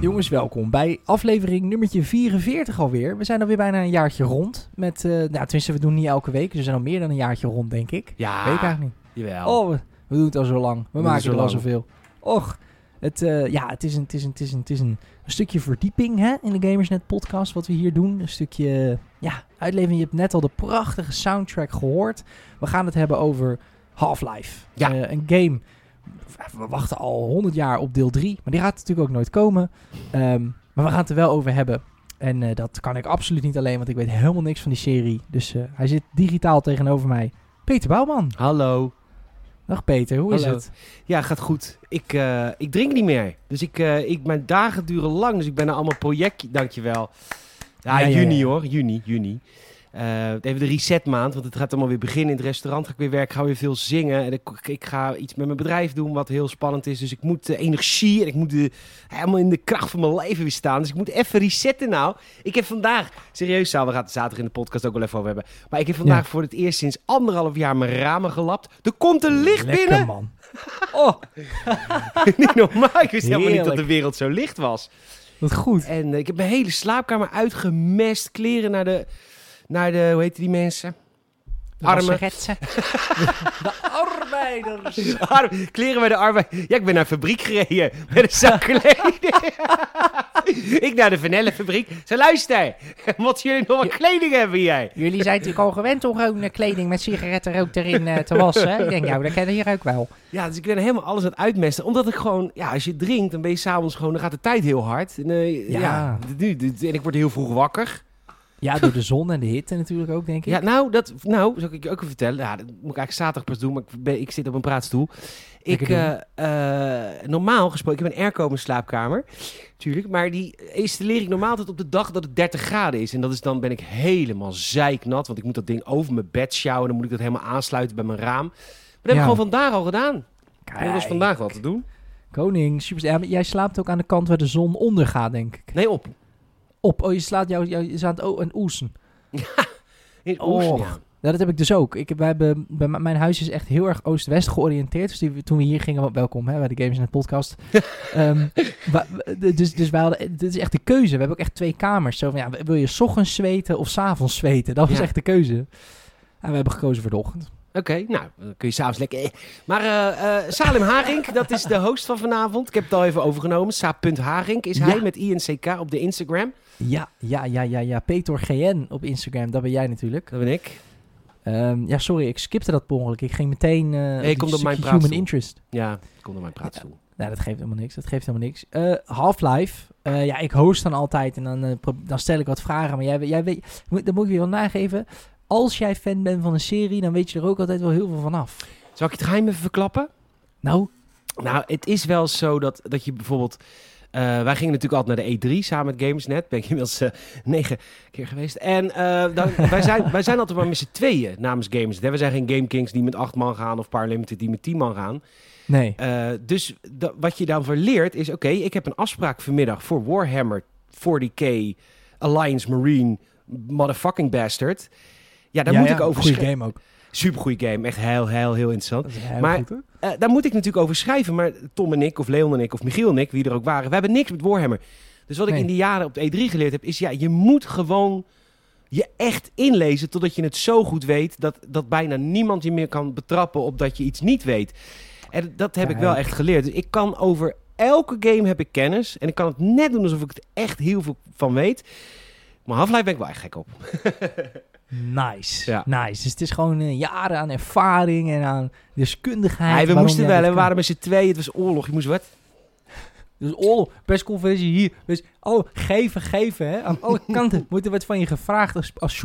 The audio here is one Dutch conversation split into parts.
Jongens, welkom bij aflevering nummertje 44 alweer. We zijn alweer bijna een jaartje rond. Met, eh, nou, tenminste, we doen niet elke week. Dus we zijn al meer dan een jaartje rond, denk ik. Ja, Weet ik eigenlijk niet. jawel. Oh, we, we doen het al zo lang. We doen maken er al zoveel. Och, het, eh, ja, het is, een, het, is een, het, is een, het is een, een stukje verdieping hè, in de Gamersnet podcast wat we hier doen. Een stukje ja, uitlevering. Je hebt net al de prachtige soundtrack gehoord. We gaan het hebben over Half-Life. Ja. Eh, een game. We wachten al 100 jaar op deel 3. Maar die gaat natuurlijk ook nooit komen. Ehm, maar we gaan het er wel over hebben. En eh, dat kan ik absoluut niet alleen, want ik weet helemaal niks van die serie. Dus eh, hij zit digitaal tegenover mij. Peter Bouwman. Hallo. Dag Peter, hoe is Hallo. het? Ja, gaat goed. Ik, eh, ik drink niet meer. Dus ik, eh, ik, mijn dagen duren lang. Dus ik ben er allemaal project... Dankjewel. Ja, Ja, ja, juni ja. hoor. Juni, juni. Eh, even de resetmaand, want het gaat allemaal weer beginnen. In het restaurant ga ik weer werken, ga weer veel zingen. En ik, ik ga iets met mijn bedrijf doen wat heel spannend is. Dus ik moet energie en ik moet helemaal in de kracht van mijn leven weer staan. Dus ik moet even resetten nou. Ik heb vandaag, serieus we gaan het zaterdag in de podcast ook wel even over hebben. Maar ik heb vandaag Ja. voor het eerst sinds anderhalf jaar mijn ramen gelapt. Er komt een licht Lekker, binnen. man. Oh, niet normaal. Ik wist helemaal niet dat de wereld zo licht was. wat goed. En eh, ik heb mijn hele slaapkamer uitgemest. Kleren naar de, naar de hoe heet die mensen? Armen. Wasseretsen. de arbeiders. Arm- kleren bij de arbeid. Ja, ik ben naar een fabriek gereden met een zak kleding. ik naar de Vanellenfabriek. Ze luister, wat jullie nog wat kleding hebben jij? Jullie zijn natuurlijk al gewend om gewoon kleding met sigarettenrook erin eh, te wassen. Ik denk, nou, dat kennen hier ook wel. Ja, dus ik ben helemaal alles aan het uitmesten. Omdat ik gewoon, ja, als je drinkt, dan ben je s'avonds gewoon, dan gaat de tijd heel hard. En, eh, Ja. ja. en ik word heel vroeg wakker. Ja, door de zon en de hitte natuurlijk ook, denk ik. Ja, nou, dat, nou, zou ik je ook even vertellen. Ja, dat moet ik eigenlijk zaterdag pas doen, maar ik, ben, ik zit op een praatstoel. Ik, eh, eh, normaal gesproken, ik heb een airco in mijn slaapkamer, tuurlijk. Maar die installeer ik normaal altijd op de dag dat het 30 graden is. En dat is dan ben ik helemaal zeiknat, want ik moet dat ding over mijn bed sjouwen. Dan moet ik dat helemaal aansluiten bij mijn raam. Maar dat heb ik gewoon vandaag al gedaan. En dat was Kijk, vandaag wel te doen. Koning, super. Ja, jij slaapt ook aan de kant waar de zon ondergaat, denk ik. Nee, op. Op, oh, je slaat jou, jou je staat oh, een oesen. In Oh. Oesten, ja. Ja, dat heb ik dus ook. Ik wij hebben, bij mijn huis is echt heel erg oost-west georiënteerd. Dus die, toen we hier gingen, welkom hè, bij de Games in het podcast. Wa- w- dus, dus wij hadden, dit is echt de keuze. We hebben ook echt twee kamers. Zo van, ja, wil je 's ochtends zweten of 's avonds zweten? Dat was Ja. echt de keuze. En we hebben gekozen voor de ochtend. Oké, nou, dan kun je s'avonds lekker... Maar eh, eh, Salim Haring, dat is de host van vanavond. Ik heb het al even overgenomen. Sa.Haring is hij Ja. met INCK op de Instagram. Ja, ja, ja, ja, ja. Peter GN op Instagram, dat ben jij natuurlijk. Dat ben ik. Ehm, ja, sorry, ik skipte dat per ongeluk. Ik ging meteen Nee, die komt op mijn stukje human praatstoel. interest. Ja, kom naar mijn praatstoel. Nou, dat geeft helemaal niks. Dat geeft helemaal niks. Eh, Half-Life. Eh, ja, ik host dan altijd en dan, dan stel ik wat vragen. Maar jij, jij weet, moet- dan moet ik je wel nageven. Als jij fan bent van een serie, dan weet je er ook altijd wel heel veel van af. Zal ik het geheim even verklappen? Nou, Nou, het is wel zo dat, dat je bijvoorbeeld... eh, wij gingen natuurlijk altijd naar de E3 samen met Gamersnet. Ben ik inmiddels eh, negen keer geweest. En eh, dan, wij, zijn, wij zijn altijd maar met z'n tweeën namens Gamersnet. We zijn geen Game Kings die met acht man gaan of Paralimited die met tien man gaan. nee. Dus wat je dan voor leert is... Oké, ik heb een afspraak vanmiddag voor Warhammer 40k Alliance Marine Motherfucking Bastard. Ja, daar Ja, moet ja, ik over Goede game ook. Supergoeie game. Echt heel, heel, heel interessant. Heel Maar- goed. Eh, daar moet ik natuurlijk over schrijven. Maar Tom en ik, of Leon en ik, of Michiel en ik, wie er ook waren... we hebben niks met Warhammer. Dus wat ik in die jaren op de E3 geleerd heb... is ja, je moet gewoon je echt inlezen... totdat je het zo goed weet... dat, dat bijna niemand je meer kan betrappen... op dat je iets niet weet. En dat heb ik wel echt geleerd. Dus ik kan over elke game heb ik kennis... en ik kan het net doen alsof ik het echt heel veel van weet... Maar Half-Life ben ik wel echt gek op. Nice. Ja. Nice. Dus het is gewoon eh, jaren aan ervaring en aan deskundigheid. Hey, we moesten wel, we waren met z'n tweeën. Het was oorlog. Je moest wat? Dus oorlog, persconferentie hier. Dus Al geven, geven, hè. Aan alle kanten moet er wat van je gevraagd als, als.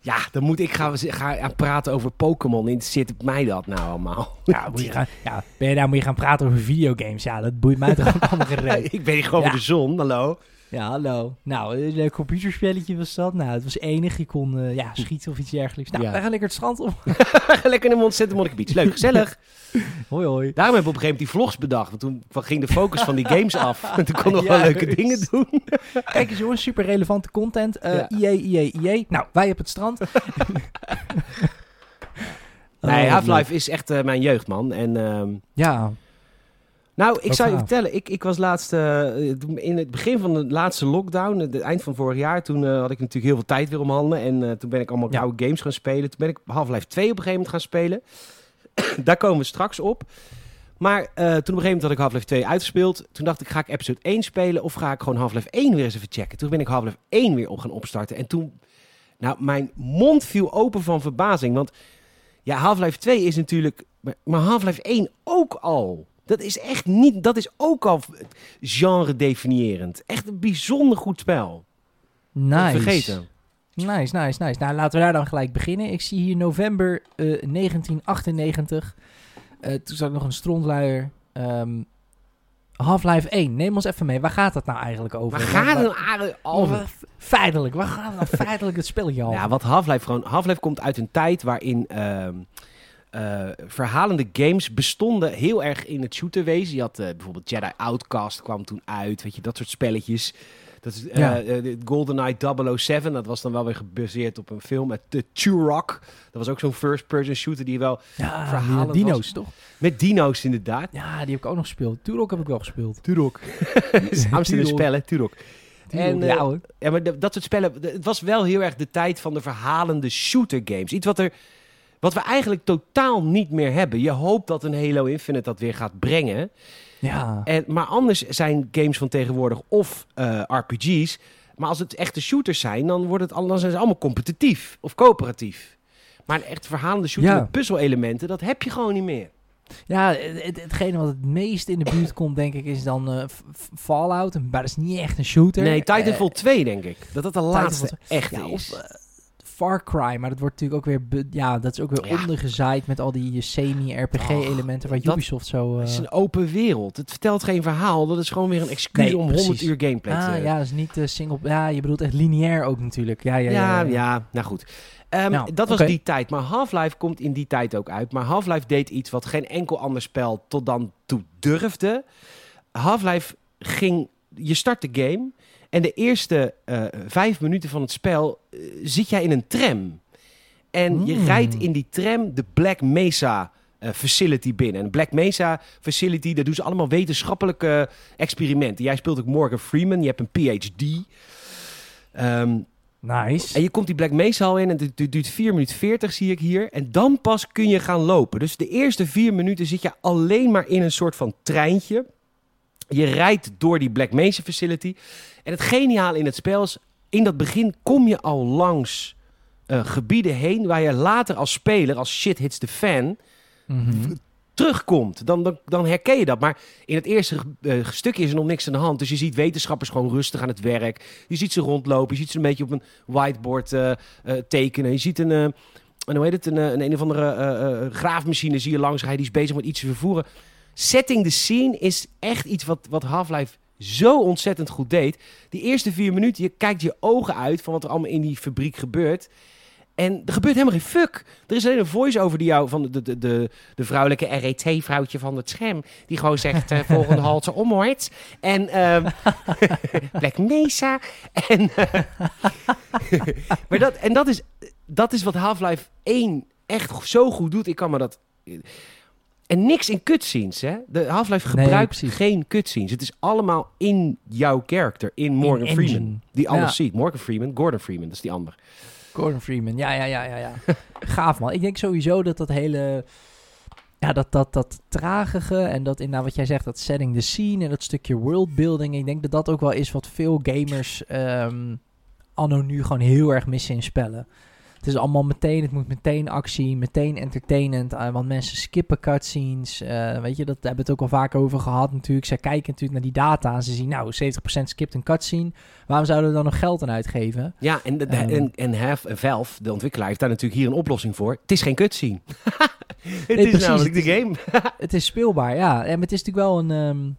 Ja, dan moet ik gaan, gaan praten over Pokémon. Interesseert mij dat nou allemaal? Ja, moet je gaan, ja, ben je daar moet je gaan praten over videogames? Ja, dat boeit mij toch ook allemaal ik ben hier gewoon Ja. voor de zon, hallo. Ja, hallo. Nou, een leuk computerspelletje was dat. Nou, het was enig. Je kon eh, ja, schieten of iets dergelijks. Nou, Ja. wij gaan lekker het strand op. Lekker in de Monica Beach. Leuk, gezellig. Hoi, hoi. Daarom hebben we op een gegeven moment die vlogs bedacht. Want toen ging de focus van die games af. En toen konden we Ja, wel leuke dus. dingen doen. Kijk eens jongens, super relevante content. IE, IE, IE. Nou, wij op het strand. Nee, Oh, Half-Life is echt eh, mijn jeugd, man. En ehm, Ja, nou, ik Wat zou je gaaf. vertellen. Ik, ik was laatst, eh, in het begin van de laatste lockdown, het eind van vorig jaar, toen eh, had ik natuurlijk heel veel tijd weer om handen. En eh, toen ben ik allemaal Ja. oude games gaan spelen. Toen ben ik Half-Life 2 op een gegeven moment gaan spelen. Daar komen we straks op. Maar eh, toen op een gegeven moment had ik Half-Life 2 uitgespeeld. Toen dacht ik, ga ik episode 1 spelen of ga ik gewoon Half-Life 1 weer eens even checken? Toen ben ik Half-Life 1 weer op gaan opstarten. En toen, nou, mijn mond viel open van verbazing. Want ja, Half-Life 2 is natuurlijk, maar, maar Half-Life 1 ook al. Dat is echt niet, dat is ook al genre definiërend. Echt een bijzonder goed spel. nice. Vergeten. Nice, nice, nice. Nou, laten we daar dan gelijk beginnen. Ik zie hier november eh, 1998. Eh, toen zat ik nog een strontluier. Ehm Half-Life 1. Neem ons even mee. Waar gaat het nou eigenlijk over? Maar gaat Waar- het nou eigenlijk Oh, over? feitelijk. Waar gaat nou feitelijk het spelletje over? Ja, wat Half-Life gewoon... Half-Life komt uit een tijd waarin ehm, eh, verhalende games bestonden heel erg in het shooterwezen. Je had eh, bijvoorbeeld Jedi Outcast kwam toen uit, weet je, dat soort spelletjes. Dat is eh Ja. GoldenEye 007, dat was dan wel weer gebaseerd op een film met de Turok. Dat was ook zo'n first-person shooter die wel... ja, die dino's, was. toch? Met dino's inderdaad. Ja, die heb ik ook nog gespeeld. Turok heb ik wel gespeeld. Turok. Amsterdam spellen, Turok. En, ja, hoor. Ja, maar dat soort spellen, het was wel heel erg de tijd van de verhalende shooter games. Iets wat, er, wat we eigenlijk totaal niet meer hebben. Je hoopt dat een Halo Infinite dat weer gaat brengen. Ja. En, maar anders zijn games van tegenwoordig of eh, RPG's. Maar als het echte shooters zijn, dan, wordt het, dan zijn ze allemaal competitief of coöperatief. Maar een echt verhalende shooter Ja. met puzzel-elementen, dat heb je gewoon niet meer. Ja, het, het- hetgene wat het meest in de buurt komt, denk ik, is dan eh, Fallout. Maar dat is niet echt een shooter. Nee, Titanfall Eh, 2 denk ik. Dat dat de Titanfall laatste echte ja, is. of Far Cry, maar dat wordt natuurlijk ook weer, ja, dat is ook weer Ja. ondergezaaid met al die semi-RPG-elementen waar Ubisoft zo... Het eh, is een open wereld. Het vertelt geen verhaal. Dat is gewoon weer een excuus Nee, om 100 precies. uur gameplay te... ah, ja, dat is niet eh, single... Ja, je bedoelt echt lineair ook natuurlijk. Ja, ja, Ja, ja. ja, nou goed. Ehm, Nou, dat was die tijd. Maar Half-Life komt in die tijd ook uit. Maar Half-Life deed iets wat geen enkel ander spel tot dan toe durfde. Half-Life ging... Je start de game en de eerste eh, vijf minuten van het spel eh, zit jij in een tram. En je Mm. rijdt in die tram de Black Mesa eh, facility binnen. En Black Mesa facility, daar doen ze allemaal wetenschappelijke experimenten. Jij speelt ook Morgan Freeman, je hebt een PhD. Ehm, Nice. en je komt die Black Mesa al in en het du- duurt 4 minuten 40 zie ik hier. En dan pas kun je gaan lopen. Dus de eerste 4 minuten zit je alleen maar in een soort van treintje. Je rijdt door die Black Mesa facility. En het geniale in het spel is, in dat begin kom je al langs eh, gebieden heen... waar je later als speler, als shit hits the fan, Mhm. terugkomt. Dan, dan, dan herken je dat. Maar in het eerste eh, stukje is er nog niks aan de hand. Dus je ziet wetenschappers gewoon rustig aan het werk. Je ziet ze rondlopen. Je ziet ze een beetje op een whiteboard eh, tekenen. Je ziet een, een, hoe heet het, een, een, een of andere graafmachine zie je langs rijden. Die is bezig met iets te vervoeren. Setting the scene is echt iets wat, wat Half-Life zo ontzettend goed deed. Die eerste vier minuten, je kijkt je ogen uit van wat er allemaal in die fabriek gebeurt. En er gebeurt helemaal geen fuck. Er is alleen een voice-over die jou van de, de, de, de vrouwelijke RET-vrouwtje van het scherm. Die gewoon zegt: eh, volgende halte onwaarts. En ehm Black Mesa. En, eh, maar dat, en dat, is, dat is wat Half-Life 1 echt zo goed doet. Ik kan me dat. En niks in cutscenes, hè? De Half-Life Nee, gebruikt precies. geen cutscenes. Het is allemaal in jouw character, in Morgan In Freeman. engine. Die alles Ja. ziet. Morgan Freeman, Gordon Freeman, dat is die ander. Gordon Freeman. Ja, ja, ja, ja, ja. Gaaf man. Ik denk sowieso dat dat hele... Ja, dat, dat, dat tragige en dat inderdaad wat jij zegt, dat setting the scene en dat stukje worldbuilding. Ik denk dat dat ook wel is wat veel gamers ehm anno nu gewoon heel erg missen in spellen. Het is allemaal meteen, het moet meteen actie, meteen entertainend. eh, want mensen skippen cutscenes. eh, weet je, dat hebben we het ook al vaak over gehad natuurlijk. Zij kijken natuurlijk naar die data en ze zien, nou, 70% skipt een cutscene. Waarom zouden we dan nog geld aan uitgeven? Ja, en, de, de- Ehm. en, en Have- Valve, de ontwikkelaar, heeft daar natuurlijk hier een oplossing voor. Het is geen cutscene. het Nee, is precies, namelijk de game. het is speelbaar, ja. En het is natuurlijk wel een, ehm,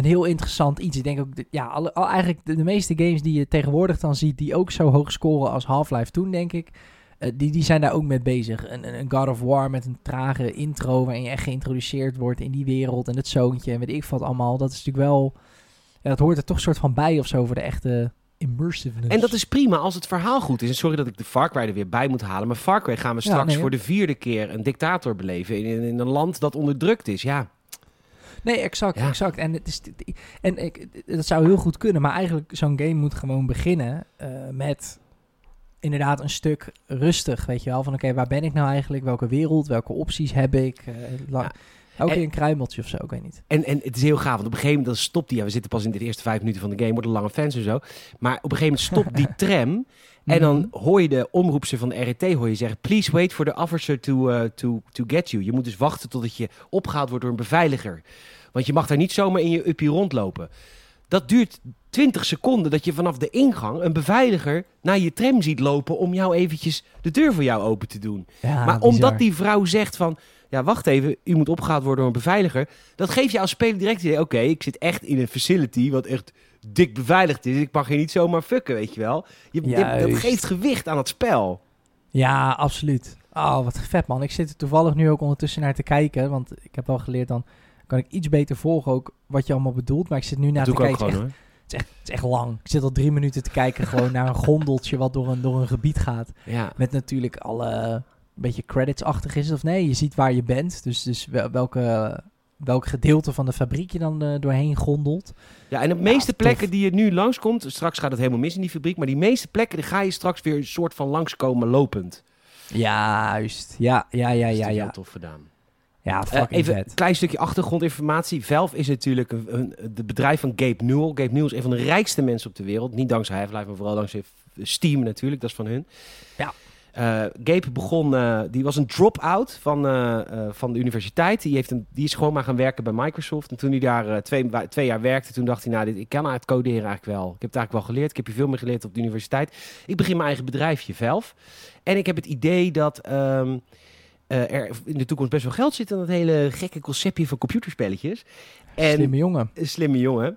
een heel interessant iets. Ik denk ook, ja, alle, al, eigenlijk de, de meeste games die je tegenwoordig dan ziet, die ook zo hoog scoren als Half-Life toen, denk ik, eh, die, die zijn daar ook mee bezig. Een, een God of War met een trage intro, waarin je echt geïntroduceerd wordt in die wereld en het zoontje en weet ik wat allemaal. Dat is natuurlijk wel, ja, dat hoort er toch soort van bij of zo voor de echte immersiveness. En dat is prima als het verhaal goed is. En sorry dat ik de Far Cry er weer bij moet halen. Maar Far Cry gaan we Ja, straks nee, voor de vierde keer een dictator beleven. In, in, in een land dat onderdrukt is. Ja, Nee, exact, Ja. exact. En, het is, en ik, dat zou heel goed kunnen, maar eigenlijk zo'n game moet gewoon beginnen eh, met inderdaad een stuk rustig, weet je wel. Van oké, waar ben ik nou eigenlijk? Welke wereld? Welke opties heb ik? Eh, Ja. En- keer een kruimeltje of zo, ik weet niet. En, en het is heel gaaf, want op een gegeven moment dan stopt die. Ja, we zitten pas in de eerste vijf minuten van de game, worden lange fans en zo. Maar op een gegeven moment stopt die tram. En dan Mhm. hoor je de omroepster van de RET hoor je zeggen... Please wait for the officer to, eh, to, to get you. Je moet dus wachten totdat je opgehaald wordt door een beveiliger. Want je mag daar niet zomaar in je uppie rondlopen. Dat duurt 20 seconden dat je vanaf de ingang een beveiliger naar je tram ziet lopen... om jou eventjes de deur voor jou open te doen. Ja, maar bizar. omdat die vrouw zegt van... Ja, wacht even, u moet opgehaald worden door een beveiliger. Dat geeft je als speler direct het idee... Oké, ik zit echt in een facility wat echt dik beveiligd is. Ik mag hier niet zomaar fucken, weet je wel. Je, je- dat geeft gewicht aan het spel. Ja, absoluut. Oh, wat vet man. Ik zit er toevallig nu ook ondertussen naar te kijken, want ik heb wel geleerd dan kan ik iets beter volgen ook wat je allemaal bedoelt. Maar ik zit nu naar te kijken. gewoon Het is, echt, het is echt lang. Ik zit al drie minuten te kijken gewoon naar een gondeltje wat door een, door een gebied gaat. Ja. Met natuurlijk alle beetje credits-achtig is het of nee. Je ziet waar je bent. Dus, dus wel- welke, welk gedeelte van de fabriek je dan eh, doorheen gondelt. ja, en de meeste plekken die je nu langskomt... Straks gaat het helemaal mis in die fabriek. Maar die meeste plekken die ga je straks weer een soort van langskomen lopend. Juist. Ja, ja, ja, ja, heel ja. tof gedaan. Ja, fucking even een vet. klein stukje achtergrondinformatie. Valve is natuurlijk een, een, de bedrijf van Gabe Newell. Gabe Newell is een van de rijkste mensen op de wereld. Niet dankzij Half-Life, maar vooral dankzij Steam natuurlijk. Dat is van hun. Ja. Eh, Gabe begon, eh, die was een drop-out van, eh, van de universiteit. Die, heeft een, die is gewoon maar gaan werken bij Microsoft. En toen hij daar twee, twee jaar werkte, toen dacht hij, nou, dit, ik kan het coderen eigenlijk wel. Ik heb het eigenlijk wel geleerd. Ik heb hier veel meer geleerd op de universiteit. Ik begin mijn eigen bedrijfje, Valve. En ik heb het idee dat ehm, eh, er in de toekomst best wel geld zit in dat hele gekke conceptje van computerspelletjes. En Slimme jongen. een slimme jongen.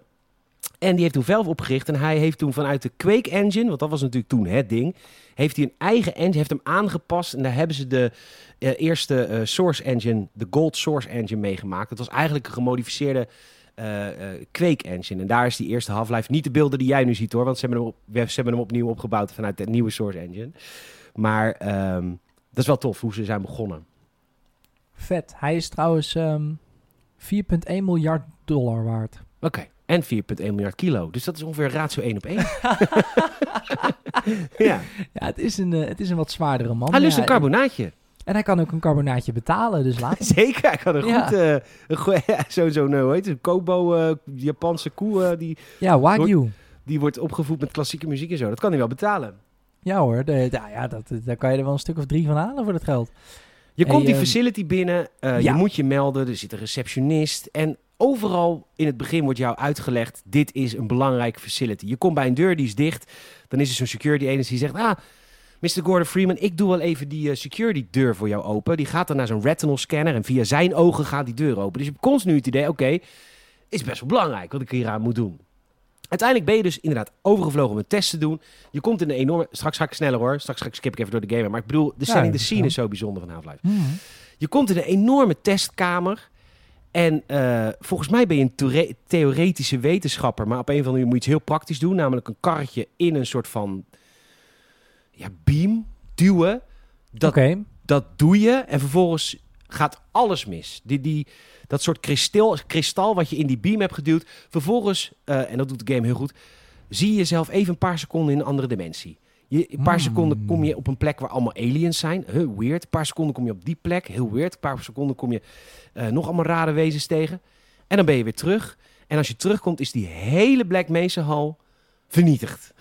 En die heeft toen Valve opgericht. En hij heeft toen vanuit de Quake Engine, want dat was natuurlijk toen het ding, heeft hij een eigen engine, heeft hem aangepast. En daar hebben ze de eh, eerste eh, Source Engine, de Gold Source Engine, meegemaakt. Dat was eigenlijk een gemodificeerde eh, Quake Engine. En daar is die eerste Half-Life niet de beelden die jij nu ziet hoor, want ze hebben hem, op, ze hebben hem opnieuw opgebouwd vanuit de nieuwe Source Engine. Maar ehm, dat is wel tof hoe ze zijn begonnen. Vet. Hij is trouwens ehm 4,1 miljard dollar waard. Oké. En 4,1 miljard kilo. Dus dat is ongeveer ratio 1 op 1. ja. Ja, het is een, eh, het is een wat zwaardere man. Hij lust Ja, een carbonaatje. En hij kan ook een carbonaatje betalen, dus laat hem. Zeker, hij kan een Ja. goed... eh, een ja, Zo'n, zo, hoe heet het, een Kobo, eh, Japanse koe, eh, die, Ja, Wagyu. die wordt opgevoed met klassieke muziek en zo. Dat kan hij wel betalen. Ja hoor, de, de- ja, dat, daar kan je er wel een stuk of drie van halen voor dat geld. Je Hey, komt die ehm, facility binnen, eh, ja. je moet je melden, er zit een receptionist. En overal in het begin wordt jou uitgelegd, dit is een belangrijke facility. Je komt bij een deur, die is dicht. Dan is er zo'n security agency die zegt, ah, Mr. Gordon Freeman, ik doe wel even die eh, security deur voor jou open. Die gaat dan naar zo'n retinal scanner en via zijn ogen gaat die deur open. Dus je hebt continu het idee, oké, is best wel belangrijk wat ik hieraan moet doen. Uiteindelijk ben je dus inderdaad overgevlogen om een test te doen. Je komt in een enorme... Straks ga ik sneller hoor. Straks ga ik skip ik even door de game. Maar ik bedoel, de Ja, setting, de scene is zo bijzonder van Half-Life. Je komt in een enorme testkamer. En eh, volgens mij ben je een theore- theoretische wetenschapper. Maar op een of andere manier moet je iets heel praktisch doen. Namelijk een karretje in een soort van ja, beam duwen. Dat, dat doe je. En vervolgens gaat alles mis. Die, die, dat soort kristal, kristal wat je in die beam hebt geduwd. Vervolgens, eh, en dat doet de game heel goed... zie je jezelf even een paar seconden in een andere dimensie. Je, een paar Hmm. seconden kom je op een plek waar allemaal aliens zijn. Huh, weird. Een paar seconden kom je op die plek. Heel weird. Een paar seconden kom je eh, nog allemaal rare wezens tegen. En dan ben je weer terug. En als je terugkomt is die hele Black Mesa hal vernietigd.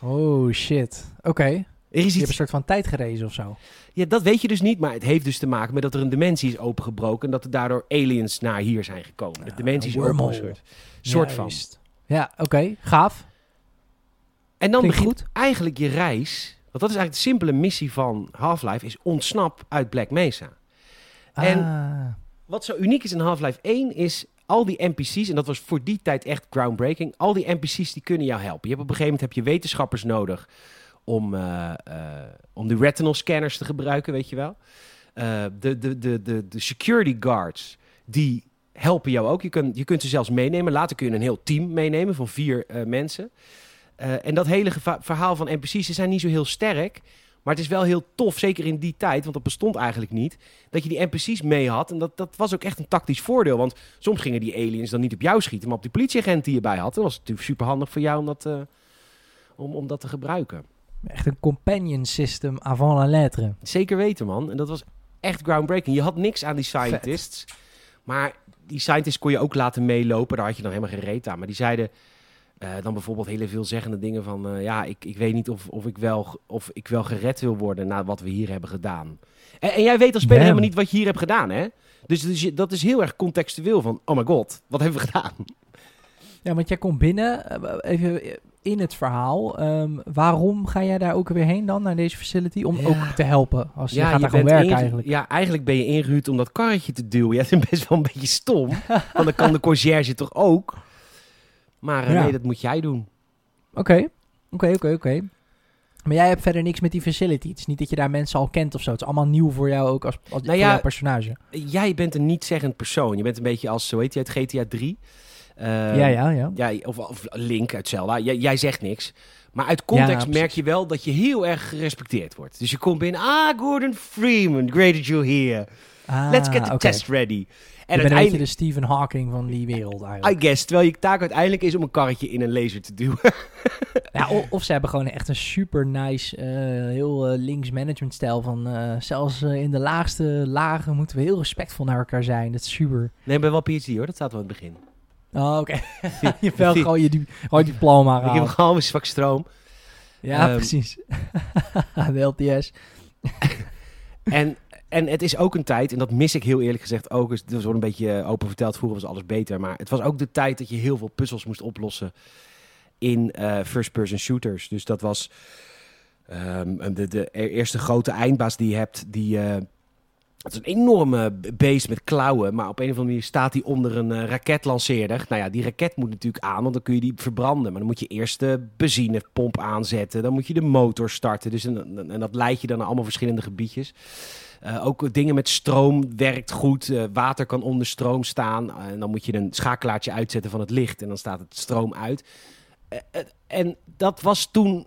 Oh shit. Oké. Er is Je hebt een soort van tijd gerezen of zo. ja, dat weet je dus niet, maar het heeft dus te maken met dat er een dimensie is opengebroken en dat er daardoor aliens naar hier zijn gekomen. De Ja, dimensie is een opengescheurd. Soort van. Ja, oké. Gaaf. En dan Klinkt begint goed. eigenlijk je reis, want dat is eigenlijk de simpele missie van Half-Life, is ontsnap uit Black Mesa. En- Ah. Wat zo uniek is in Half-Life 1 is al die NPC's, en dat was voor die tijd echt groundbreaking, al die NPC's die kunnen jou helpen. Je hebt op een gegeven moment heb je wetenschappers nodig om, eh, eh, om de retinal scanners te gebruiken, weet je wel. Eh, de, de, de, de, de security guards, die helpen jou ook. Je, kunt je kunt ze zelfs meenemen. Later kun je een heel team meenemen van vier eh, mensen. Eh, en dat hele verhaal van NPC's, ze zijn niet zo heel sterk. Maar het is wel heel tof, zeker in die tijd, want dat bestond eigenlijk niet, dat je die NPC's mee had. En dat, dat was ook echt een tactisch voordeel. Want soms gingen die aliens dan niet op jou schieten, maar op die politieagent die je bij had. Dan was natuurlijk super handig voor jou om dat, eh, om, om dat te gebruiken. Echt een companion system avant la lettre. Zeker weten, man. En dat was echt groundbreaking. Je had niks aan die scientists. Maar die scientists kon je ook laten meelopen. Daar had je dan helemaal geen reet aan. Maar die zeiden eh, dan bijvoorbeeld hele veelzeggende dingen van... eh, ja, ik, ik weet niet of, of, ik wel, of ik wel gered wil worden na wat we hier hebben gedaan. En, en jij weet als speler helemaal niet wat je hier hebt gedaan, hè? Dus, dus je- dat is heel erg contextueel van... Oh my god, wat hebben we gedaan? Ja, want jij komt binnen, eh, even in het verhaal. Ehm, waarom ga jij daar ook weer heen dan, naar deze facility? Om Ja. ook te helpen, als je gaat daar gewoon bent werken eigenlijk. Ja, eigenlijk ben je ingehuurd om dat karretje te duwen. Ja, dat is best wel een beetje stom. want dan kan de conciërge toch ook. Maar eh, Ja. nee, dat moet jij doen. Oké, oké, oké, oké. Maar jij hebt verder niks met die facility. Het is niet dat je daar mensen al kent of zo. Het is allemaal nieuw voor jou ook als, als Nou ja, jouw personage. Jij bent een niet-zeggend persoon. Je bent een beetje als, zo heet hij uit GTA 3. Eh, ja, ja, ja. ja of, of Link uit Zelda. Jij, jij zegt niks. Maar uit context Ja, merk je wel dat je heel erg gerespecteerd wordt. Dus je komt binnen. Ah, Gordon Freeman, great that you're here. Ah, Let's get the test ready. En uiteindelijk, de Stephen Hawking van die wereld I eigenlijk. guess, terwijl je taak uiteindelijk is om een karretje in een laser te duwen. Ja, of, of ze hebben gewoon echt een super nice, eh, heel eh, links management stijl van... eh, zelfs in de laagste lagen moeten we heel respectvol naar elkaar zijn. Dat is super. Nee, bij wel PhD hoor, dat staat wel in het begin. Oh, oké. je wel gewoon je, gewoon je diploma Ik heb gewoon een zwak stroom. Ja, Ehm, precies. de LTS. En, en het is ook een tijd, en dat mis ik heel eerlijk gezegd ook. Dus, dat wordt een beetje open verteld, vroeger was alles beter. Maar het was ook de tijd dat je heel veel puzzels moest oplossen in eh, first-person shooters. Dus dat was ehm, de, de eerste grote eindbaas die je hebt, die... eh, het is een enorme beest met klauwen, maar op een of andere manier staat hij onder een eh, raketlanceerder. Nou ja, die raket moet natuurlijk aan, want dan kun je die verbranden. Maar dan moet je eerst de benzinepomp aanzetten, dan moet je de motor starten. Dus en, en dat leidt je dan naar allemaal verschillende gebiedjes. Eh, ook dingen met stroom werkt goed. Eh, water kan onder stroom staan. En dan moet je een schakelaartje uitzetten van het licht. En dan staat het stroom uit. En dat was toen...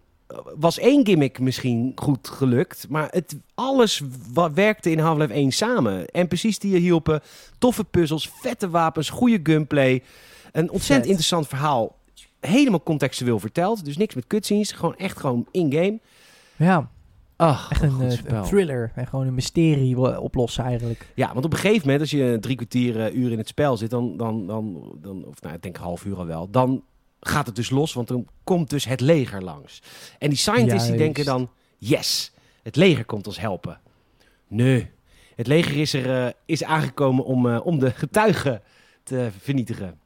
Was één gimmick misschien goed gelukt. Maar het, alles wat werkte in Half-Life 1 samen. NPC's die je hielpen. Toffe puzzels. Vette wapens. Goede gunplay. Een ontzettend Vet. interessant verhaal. Helemaal contextueel verteld. Dus niks met cutscenes. Gewoon echt gewoon in-game. Ja, Ach, echt een, eh, een thriller. En gewoon een mysterie oplossen eigenlijk. Ja, want op een gegeven moment, als je drie kwartier eh, uur in het spel zit, dan, dan, dan, dan of nou, ik denk half uur al wel, dan gaat het dus los, want dan komt dus het leger langs. En die scientists die denken dan, yes, het leger komt ons helpen. Nee, het leger is er eh, is aangekomen om, eh, om de getuigen te vernietigen.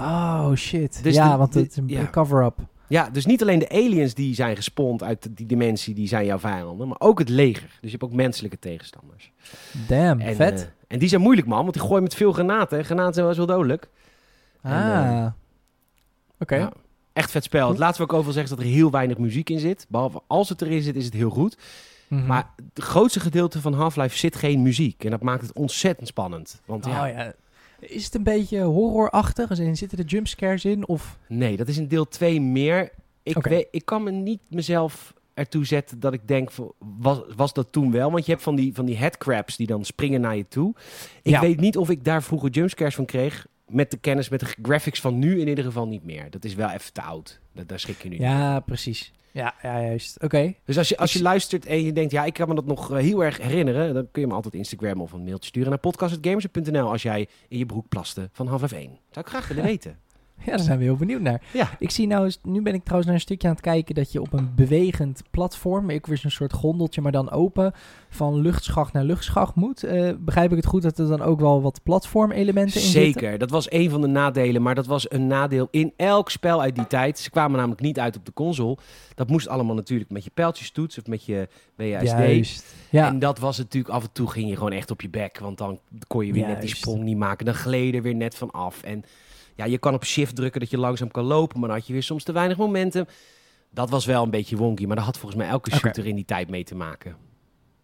Oh shit. Dus ja, de- want het is een ja. cover-up. Ja, dus niet alleen de aliens die zijn gespond uit die dimensie, die zijn jouw vijanden, maar ook het leger. Dus je hebt ook menselijke tegenstanders. Damn, En, vet. eh, en die zijn moeilijk, man, want die gooien met veel granaten. Granaten zijn wel eens wel dodelijk. en, Oké. Ja, echt vet spel. Het laatste wat ik over wil zeggen is dat er heel weinig muziek in zit. Behalve als het erin zit, is het heel goed. Mhm. Maar het grootste gedeelte van Half-Life zit geen muziek. En dat maakt het ontzettend spannend. Want ja, Oh, ja. Is het een beetje horrorachtig? Zitten er jumpscares in? Of... nee, dat is in deel 2 meer. Ik, weet, ik kan me niet mezelf ertoe zetten dat ik denk, was, was dat toen wel? Want je hebt van die, van die headcrabs die dan springen naar je toe. Ik Ja. weet niet of ik daar vroeger jumpscares van kreeg. Met de kennis, met de graphics van nu in ieder geval niet meer. Dat is wel even te oud. Dat, daar schrik je nu niet Ja, precies. Ja, ja juist. Oké. Dus als je, als je luistert en je denkt, ja, ik kan me dat nog eh, heel erg herinneren, dan kun je me altijd Instagram of een mailtje sturen naar podcast.gamers.nl als jij in je broek plaste van half 1. Zou ik graag willen weten. Ja, daar zijn we heel benieuwd naar. Ja. Ik zie nou, eens- nu ben ik trouwens naar een stukje aan het kijken dat je op een bewegend platform, ik weer zo'n soort gondeltje, maar dan open, van luchtschacht naar luchtschacht moet. Eh, begrijp ik het goed dat er dan ook wel wat platformelementen in zitten? Zeker, dat was een van de nadelen. Maar dat was een nadeel in elk spel uit die tijd. Ze kwamen namelijk niet uit op de console. Dat moest allemaal natuurlijk met je pijltjestoets of met je WASD. Juist. Ja, En dat was natuurlijk, af en toe ging je gewoon echt op je bek. Want dan kon je weer net die sprong niet maken. Dan er weer net van af. En ja, je kan op shift drukken dat je langzaam kan lopen. Maar dan had je weer soms te weinig momentum. Dat was wel een beetje wonky. Maar dat had volgens mij elke shooter in die tijd mee te maken.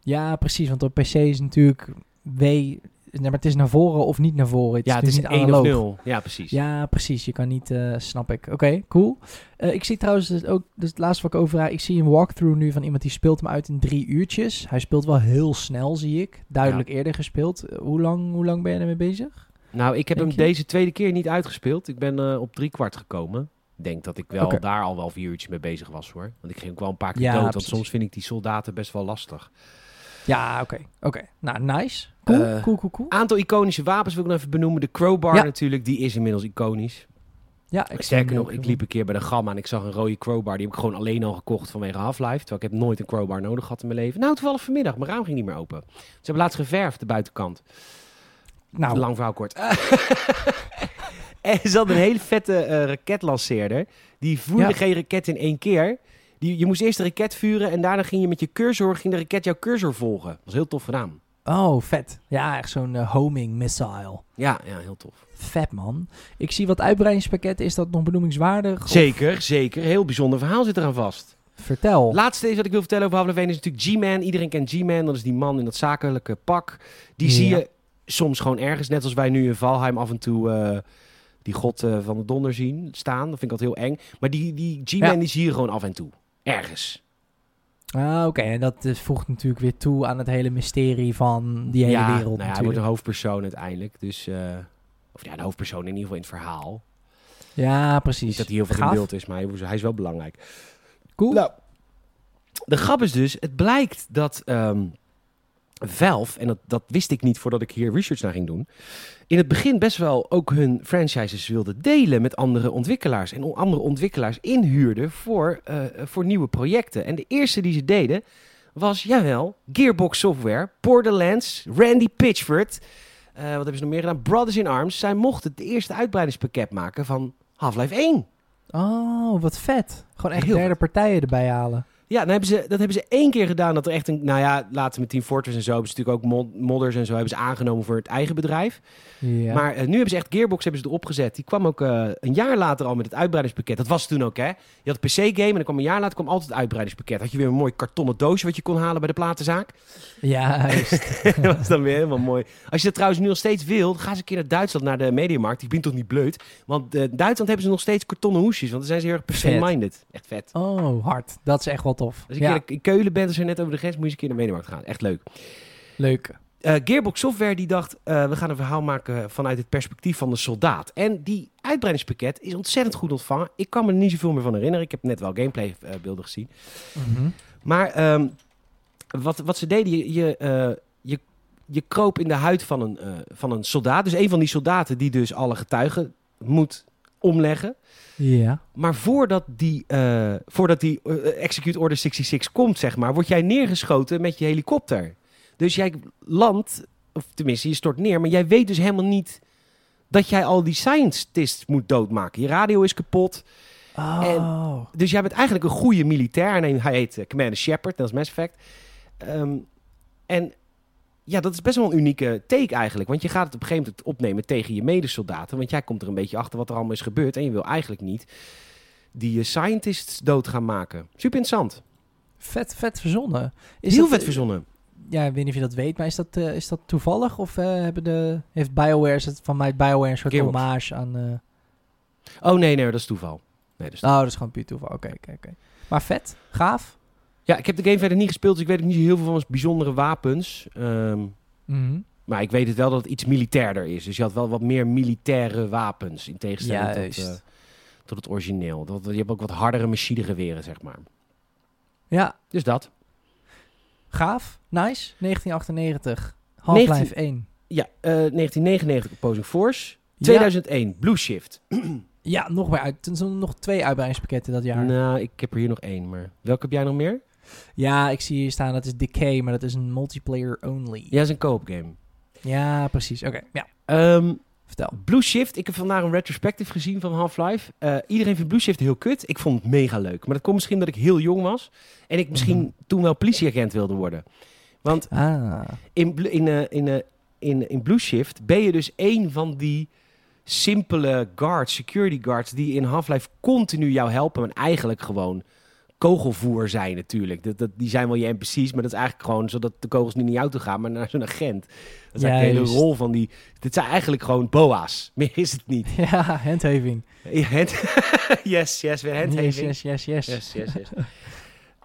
ja, precies. Want op PC is natuurlijk W, nee, maar het is naar voren of niet naar voren. Het Ja, het dus is niet 1 of analoog. 0. Ja, precies. Ja, precies. Je kan niet, eh, snap ik. Oké, cool. Eh, ik zie trouwens dus ook, dus het laatste wat ik over ik zie een walkthrough nu van iemand die speelt hem uit in drie uurtjes. Hij speelt wel heel snel, zie ik. Duidelijk eerder gespeeld. Eh, hoe, lang, hoe lang ben je ermee bezig? Nou, ik heb Denk hem je? deze tweede keer niet uitgespeeld. Ik ben eh, op drie kwart gekomen. Ik denk dat ik wel daar al wel vier uurtjes mee bezig was hoor. Want ik ging ook wel een paar keer Ja, dood. Want precies. soms vind ik die soldaten best wel lastig. Ja, oké. Oké. Nou, nice. Cool, Eh, cool, cool, cool. Aantal iconische wapens wil ik nog even benoemen. De crowbar Ja. natuurlijk, die is inmiddels iconisch. Ja, ik Sterker nog, ik liep een keer bij de Gamma en ik zag een rode crowbar. Die heb ik gewoon alleen al gekocht vanwege Half-Life. Terwijl ik heb nooit een crowbar nodig gehad in mijn leven. Nou, toevallig vanmiddag. Mijn raam ging niet meer open. Ze hebben laatst geverfd, de buitenkant. Nou, Lang verhaal kort. en ze hadden een hele vette eh, raketlanceerder. Die voerde Ja. geen raket in één keer. Die, je moest eerst de raket vuren en daarna ging je met je cursor, ging de raket jouw cursor volgen. Dat was heel tof gedaan. oh, vet. Ja, echt zo'n eh, homing missile. Ja, ja, heel tof. Vet, man. Ik zie wat uitbreidingspakketten. Is dat nog benoemingswaardig? Of- Zeker, zeker. Heel bijzonder verhaal zit eraan vast. Vertel. Laatste is wat ik wil vertellen over 1 is natuurlijk G-Man. Iedereen kent G-Man. Dat is die man in dat zakelijke pak. Die Ja. zie je soms gewoon ergens, net als wij nu in Valheim af en toe eh, die god eh, van de donder zien staan. Dat vind ik altijd heel eng. Maar die, die G-Man Ja. die zie je gewoon af en toe. Ergens. Ah, oké. En dat eh, voegt natuurlijk weer toe aan het hele mysterie van die hele ja, wereld nou ja, hij wordt een hoofdpersoon uiteindelijk. Dus, of ja, een hoofdpersoon in ieder geval in het verhaal. Ja, precies. Niet dat hij heel veel Gaaf. in beeld is, maar hij, hij is wel belangrijk. Cool. Nou, de grap is dus, het blijkt dat ehm Valve, en dat, dat wist ik niet voordat ik hier research naar ging doen, in het begin best wel ook hun franchises wilde delen met andere ontwikkelaars. En andere ontwikkelaars inhuurden voor, eh, voor nieuwe projecten. En de eerste die ze deden was, jawel, Gearbox Software, Borderlands, Randy Pitchford. eh, wat hebben ze nog meer gedaan? Brothers in Arms. Zij mochten het eerste uitbreidingspakket maken van Half-Life 1. Oh, wat vet. Gewoon echt Heel derde vet. partijen erbij halen. Ja, dan hebben ze, dat hebben ze één keer gedaan. Dat er echt een. Nou ja, later met Team Fortress en zo. Hebben ze natuurlijk ook mod- modders en zo. Hebben ze aangenomen voor het eigen bedrijf. Ja. Maar eh, nu hebben ze echt Gearbox hebben ze erop gezet. Die kwam ook eh, een jaar later al met het uitbreidingspakket. Dat was toen ook, hè? Je had een PC-game en dan kwam een jaar later kwam altijd het uitbreidingspakket. Had je weer een mooi kartonnen doosje wat je kon halen bij de platenzaak. Ja, juist. dat was dan weer helemaal mooi. Als je dat trouwens nu nog steeds wil, ga eens een keer naar Duitsland, naar de Mediamarkt. Ik ben toch niet bleut. Want in Duitsland hebben ze nog steeds kartonnen hoesjes. Want dan zijn ze heel erg Vet. PC-minded. Echt vet. Oh, hard. Dat is echt wel tof. Als je ja, in Keulen bent, als je net over de grens, moet je eens een keer naar de Mediamarkt gaan. Echt leuk. leuk. Eh, Gearbox Software die dacht, eh, we gaan een verhaal maken vanuit het perspectief van de soldaat. En die uitbreidingspakket is ontzettend goed ontvangen. Ik kan me er niet zoveel meer van herinneren. Ik heb net wel gameplay eh, beelden gezien. Mhm. Maar ehm, wat, wat ze deden, je, je, eh, je, je kroop in de huid van een, eh, van een soldaat. Dus een van die soldaten die dus alle getuigen moet omleggen. Ja. Maar voordat die, eh, voordat die eh, Execute Order 66 komt, zeg maar, word jij neergeschoten met je helikopter. Dus jij landt, of tenminste, je stort neer, maar jij weet dus helemaal niet dat jij al die scientists moet doodmaken. Je radio is kapot. Oh. Dus jij bent eigenlijk een goede militair. En hij heet eh, Commander Shepard, dat is Mass Effect. Ehm, en ja, dat is best wel een unieke take eigenlijk. Want je gaat het op een gegeven moment opnemen tegen je medesoldaten. Want jij komt er een beetje achter wat er allemaal is gebeurd. En je wil eigenlijk niet die eh, scientists dood gaan maken. Super interessant. Vet, vet verzonnen. Is Heel dat, vet verzonnen. Ja, ik weet niet of je dat weet, maar is dat, eh, is dat toevallig? Of eh, hebben de, heeft BioWare, is het van mij BioWare een soort hommage aan... eh, Oh nee, nee, dat is toeval. Nee, dat is Oh, dat is gewoon puur toeval. Oké, oké, oké. Maar vet, gaaf. Ja, ik heb de game verder niet gespeeld. Dus ik weet ook niet zo heel veel van zijn bijzondere wapens. Ehm, Mhm. maar ik weet het wel dat het iets militairder is. Dus je had wel wat meer militaire wapens. In tegenstelling tot, eh, tot het origineel. Dat, je hebt ook wat hardere machinegeweren, zeg maar. Ja, Dus dat. gaaf. Nice. 1998. Half-Life 19 1. Ja, eh, 1999 Opposing Force. 2001 Blue Shift. Ja, nog meer uit. Er zijn nog twee uitbreidingspakketten dat jaar. Nou, ik heb er hier nog één, maar welke heb jij nog meer? Ja, ik zie hier staan dat is Decay, maar dat is een multiplayer only. Ja, dat is een co-op game. Ja, precies. Oké, ja. Ehm, Vertel. Blue Shift, ik heb vandaag een retrospective gezien van Half-Life. Eh, iedereen vindt Blue Shift heel kut. Ik vond het mega leuk. Maar dat komt misschien dat ik heel jong was. En ik misschien Mhm. toen wel politieagent wilde worden. Want Ah. in, in, eh, in, eh, in, in Blue Shift ben je dus één van die simpele guards, security guards, die in Half-Life continu jou helpen. En eigenlijk gewoon kogelvoer zijn natuurlijk. Dat, dat, die zijn wel je NPC's, maar dat is eigenlijk gewoon zodat de kogels niet naar jou toe gaan, maar naar zo'n agent. Dat is eigenlijk de hele rol van die... Dit zijn eigenlijk gewoon boa's. Meer is het niet. Ja, handhaving. Ja, hand- yes, yes, weer handhaving. Yes, yes, yes, yes. Yes, yes, yes.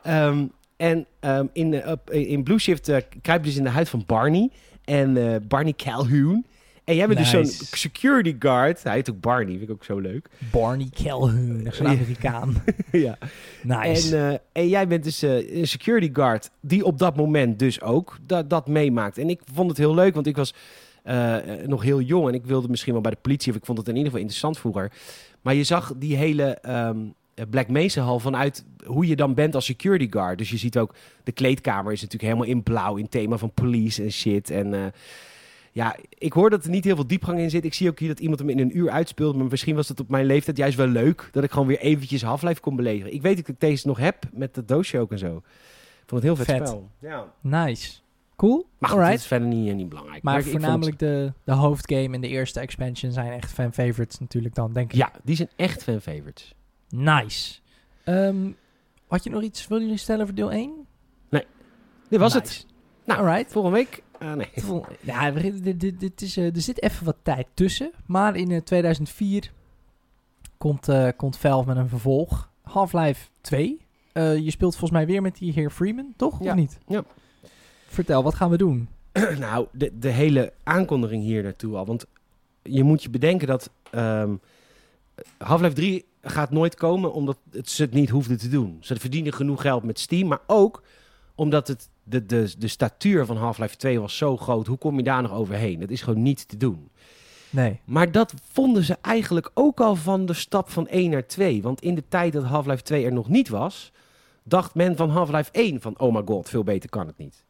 Ehm, en ehm, in, eh, in Blue Shift eh, kruip je dus in de huid van Barney. En eh, Barney Calhoun. En jij bent dus zo'n security guard. Hij heet ook Barney, vind ik ook zo leuk. Barney Calhoun, zo'n Ja. Amerikaan. ja. Nice. En, eh, en jij bent dus eh, een security guard die op dat moment dus ook dat, dat meemaakt. En ik vond het heel leuk, want ik was eh, nog heel jong en ik wilde misschien wel bij de politie, of ik vond het in ieder geval interessant vroeger. Maar je zag die hele ehm, Black Mesa hal vanuit hoe je dan bent als security guard. Dus je ziet ook, de kleedkamer is natuurlijk helemaal in blauw, in thema van police en shit. En ja, ik hoor dat er niet heel veel diepgang in zit. Ik zie ook hier dat iemand hem in een uur uitspeelt. Maar misschien was het op mijn leeftijd juist wel leuk. Dat ik gewoon weer eventjes Half-Life kon beleven. Ik weet dat ik deze nog heb met dat doosje ook en zo. Ik vond het heel vet, Vet. spel. Ja. nice. Cool. Maar goed, dat is verder niet, eh, niet belangrijk. Maar vond voornamelijk de, de hoofdgame en de eerste expansion zijn echt fan favorites natuurlijk dan, denk ik. het- Ja, die zijn echt fan favorites. Nice. Ehm, had je nog iets, willen stellen voor deel 1? Dit was Nice. het. Nou, Alright. Volgende week? Ah, nee. Ja, dit, dit, dit is, eh, er zit even wat tijd tussen. Maar in eh, 2004 komt, eh, komt Valve met een vervolg. Half-Life 2. Eh, je speelt volgens mij weer met die heer Freeman, toch? Ja. Of niet? Ja. Vertel, wat gaan we doen? nou, de, de hele aankondiging hier naartoe al. Want je moet je bedenken dat ehm Half-Life 3 gaat nooit komen omdat het, ze het niet hoefden te doen. Ze verdienen genoeg geld met Steam, maar ook omdat het, de, de, de statuur van Half-Life 2 was zo groot. Hoe kom je daar nog overheen? Dat is gewoon niet te doen. Nee. Maar dat vonden ze eigenlijk ook al van de stap van 1 naar 2. Want in de tijd dat Half-Life 2 er nog niet was, dacht men van Half-Life 1 van oh my god, veel beter kan het niet.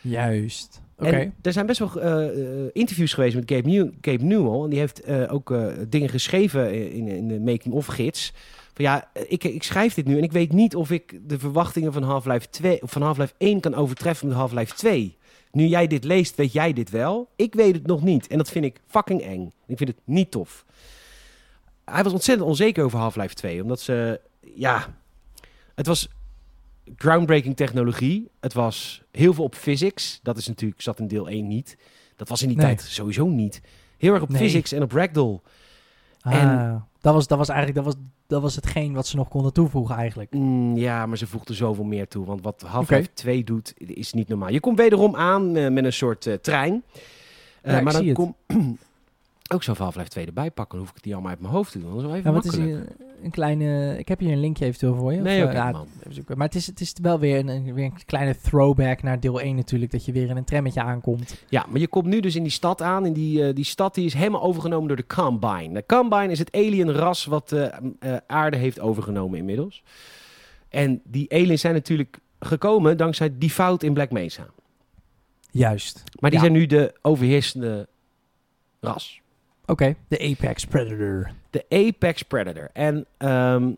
Juist. Oké. Er zijn best wel eh, eh, interviews geweest met Gabe, New Gabe Newell. En die heeft eh, ook dingen geschreven in, in de making-of gids. Van ja, ik, ik schrijf dit nu en ik weet niet of ik de verwachtingen van Half-Life 2 of van Half-Life 1 kan overtreffen met Half-Life 2. Nu jij dit leest, weet jij dit wel. Ik weet het nog niet. En dat vind ik fucking eng. Ik vind het niet tof. Hij was ontzettend onzeker over Half-Life 2. Omdat ze, ja, het was groundbreaking technologie. Het was heel veel op physics. Dat is natuurlijk, zat in deel 1 niet. Dat was in die Nee. tijd sowieso niet. Heel erg op Nee. physics en op ragdoll. Ah, en- dat, was, dat was eigenlijk dat was, dat was hetgeen wat ze nog konden toevoegen eigenlijk. Mm, ja, maar ze voegde zoveel meer toe. Want wat Half-Life Oké. 2 doet, is niet normaal. Je komt wederom aan eh, met een soort eh, trein. Eh, Ja, maar dan kom ook zo Half-Life 2 erbij pakken. Dan hoef ik het niet allemaal uit mijn hoofd te doen. Dat is wel even Ja, wat is makkelijk. hier een kleine... Ik heb hier een linkje eventueel voor je. Nee, Of, oké, eh, ja, man. Maar het is, het is wel weer een, een- weer een kleine throwback naar deel 1 natuurlijk. Dat je weer in een trammetje aankomt. Ja, maar je komt nu dus in die stad aan. En die, eh, die stad die is helemaal overgenomen door de Combine. De Combine is het alien-ras wat eh, eh, aarde heeft overgenomen inmiddels. En die aliens zijn natuurlijk gekomen dankzij die fout in Black Mesa. Juist. Maar die Ja. zijn nu de overheersende ras. Oké, de Apex Predator. De Apex Predator. En, ehm,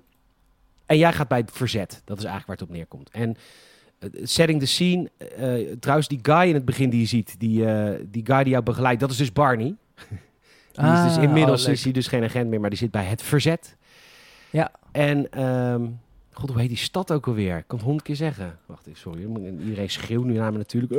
en jij gaat bij het verzet. Dat is eigenlijk waar het op neerkomt. En eh, setting the scene. eh, trouwens, die guy in het begin die je ziet. Die, eh, die guy die jou begeleidt. Dat is dus Barney. Die is dus Ah, inmiddels oh, is hij dus geen agent meer, maar die zit bij het verzet. Ja. En, ehm, god, hoe heet die stad ook alweer? Ik kan het honderd keer zeggen. Wacht even, sorry. Iedereen schreeuwt nu naar me natuurlijk.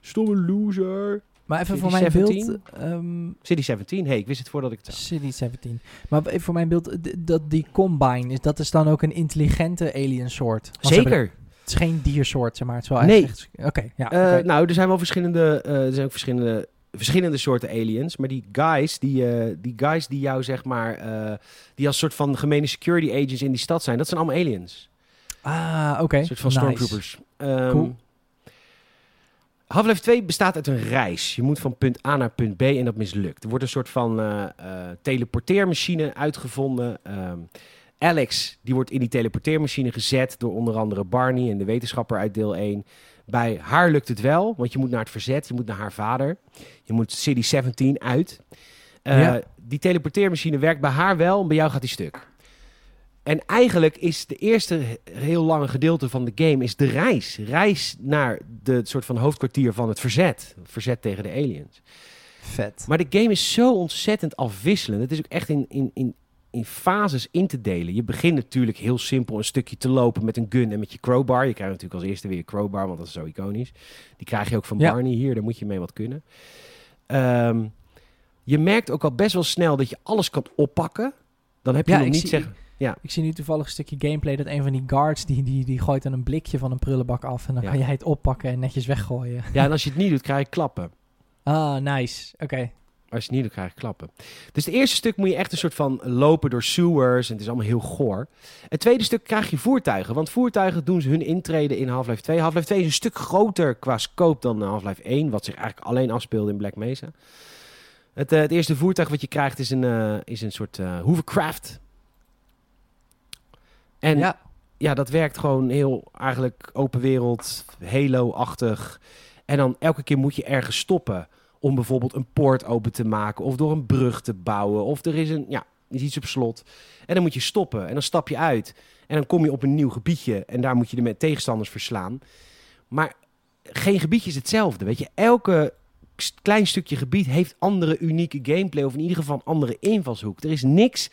Stomme loser. Maar even City voor mijn 17? beeld... ehm, City 17. hey, ik wist het voordat ik het zag. City 17. Maar even voor mijn beeld, dat die Combine, is, dat is dan ook een intelligente alien soort? Zeker. Het is geen diersoort, zeg maar. Het is wel Nee. Oké, ja. Eh. Nou, er zijn wel verschillende, eh, er zijn ook verschillende, verschillende soorten aliens. Maar die guys, die, eh, die guys die jou zeg maar, die als soort van gemene security agents in die stad zijn, dat zijn allemaal aliens. ah, oké. Een soort van Nice. stormtroopers. Ehm, Cool. Half-Life 2 bestaat uit een reis. Je moet van punt A naar punt B en dat mislukt. Er wordt een soort van eh, teleporteermachine uitgevonden. Ehm, Alex die wordt in die teleporteermachine gezet door onder andere Barney en de wetenschapper uit deel 1. Bij haar lukt het wel, want je moet naar het verzet, je moet naar haar vader. Je moet City 17 uit. Eh, Ja. Die teleporteermachine werkt bij haar wel, en bij jou gaat die stuk. En eigenlijk is de eerste he- heel lange gedeelte van de game is de reis. Reis naar de soort van hoofdkwartier van het verzet. Verzet tegen de aliens. Vet. Maar de game is zo ontzettend afwisselend. Het is ook echt in, in, in, in fases in te delen. Je begint natuurlijk heel simpel een stukje te lopen met een gun en met je crowbar. Je krijgt natuurlijk als eerste weer je crowbar, want dat is zo iconisch. Die krijg je ook van Ja. Barney hier. Daar moet je mee wat kunnen. Ehm, je merkt ook al best wel snel dat je alles kan oppakken. Dan heb je Ja, nog niet zie- zeggen... Ik zie nu toevallig een stukje gameplay dat een van die guards, die, die, die gooit dan een blikje van een prullenbak af. En dan Ja. kan jij het oppakken en netjes weggooien. Ja, en als je het niet doet, krijg je klappen. Ah, nice. Oké. Als je het niet doet, krijg je klappen. Dus het eerste stuk moet je echt een soort van lopen door sewers. En het is allemaal heel goor. Het tweede stuk krijg je voertuigen. Want voertuigen doen ze hun intrede in Half-Life 2. Half-Life 2 is een stuk groter qua scope dan Half-Life 1. Wat zich eigenlijk alleen afspeelde in Black Mesa. Het, eh, het eerste voertuig wat je krijgt is een, eh, is een soort eh hovercraft. En ja. ja. dat werkt gewoon heel eigenlijk open wereld, Halo-achtig. En dan elke keer moet je ergens stoppen om bijvoorbeeld een poort open te maken of door een brug te bouwen of er is een ja, is iets op slot en dan moet je stoppen en dan stap je uit en dan kom je op een nieuw gebiedje en daar moet je de met tegenstanders verslaan. Maar geen gebiedje is hetzelfde, weet je. Elke klein stukje gebied heeft andere unieke gameplay of in ieder geval een andere invalshoek. Er is niks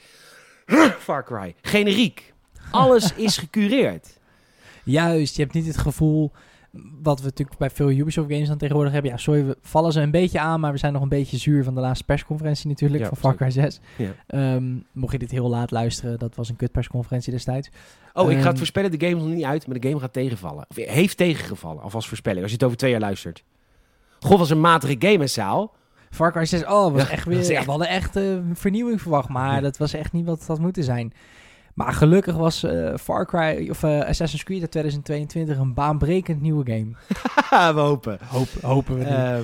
Far Cry generiek. Alles is gecureerd. Juist, je hebt niet het gevoel wat we natuurlijk bij veel Ubisoft games dan tegenwoordig hebben. Ja, sorry, we vallen ze een beetje aan, maar we zijn nog een beetje zuur van de laatste persconferentie natuurlijk, Ja, van Far Cry 6. Ja. Ehm, mocht je dit heel laat luisteren, dat was een kutpersconferentie destijds. Oh, ik ga Ehm, het voorspellen. De game is nog niet uit, maar de game gaat tegenvallen. Of heeft tegengevallen, alvast voorspelling. Als je het over twee jaar luistert. God, was een matige game, hè, Saal? Far Cry 6, oh, was Ja, echt weer, echt- we hadden echt eh, vernieuwing verwacht, maar Ja. dat was echt niet wat het had moeten zijn. Maar gelukkig was eh, Far Cry, of eh, Assassin's Creed uit 2022 een baanbrekend nieuwe game. Haha, we hopen. Hoop, hopen we niet. Ehm,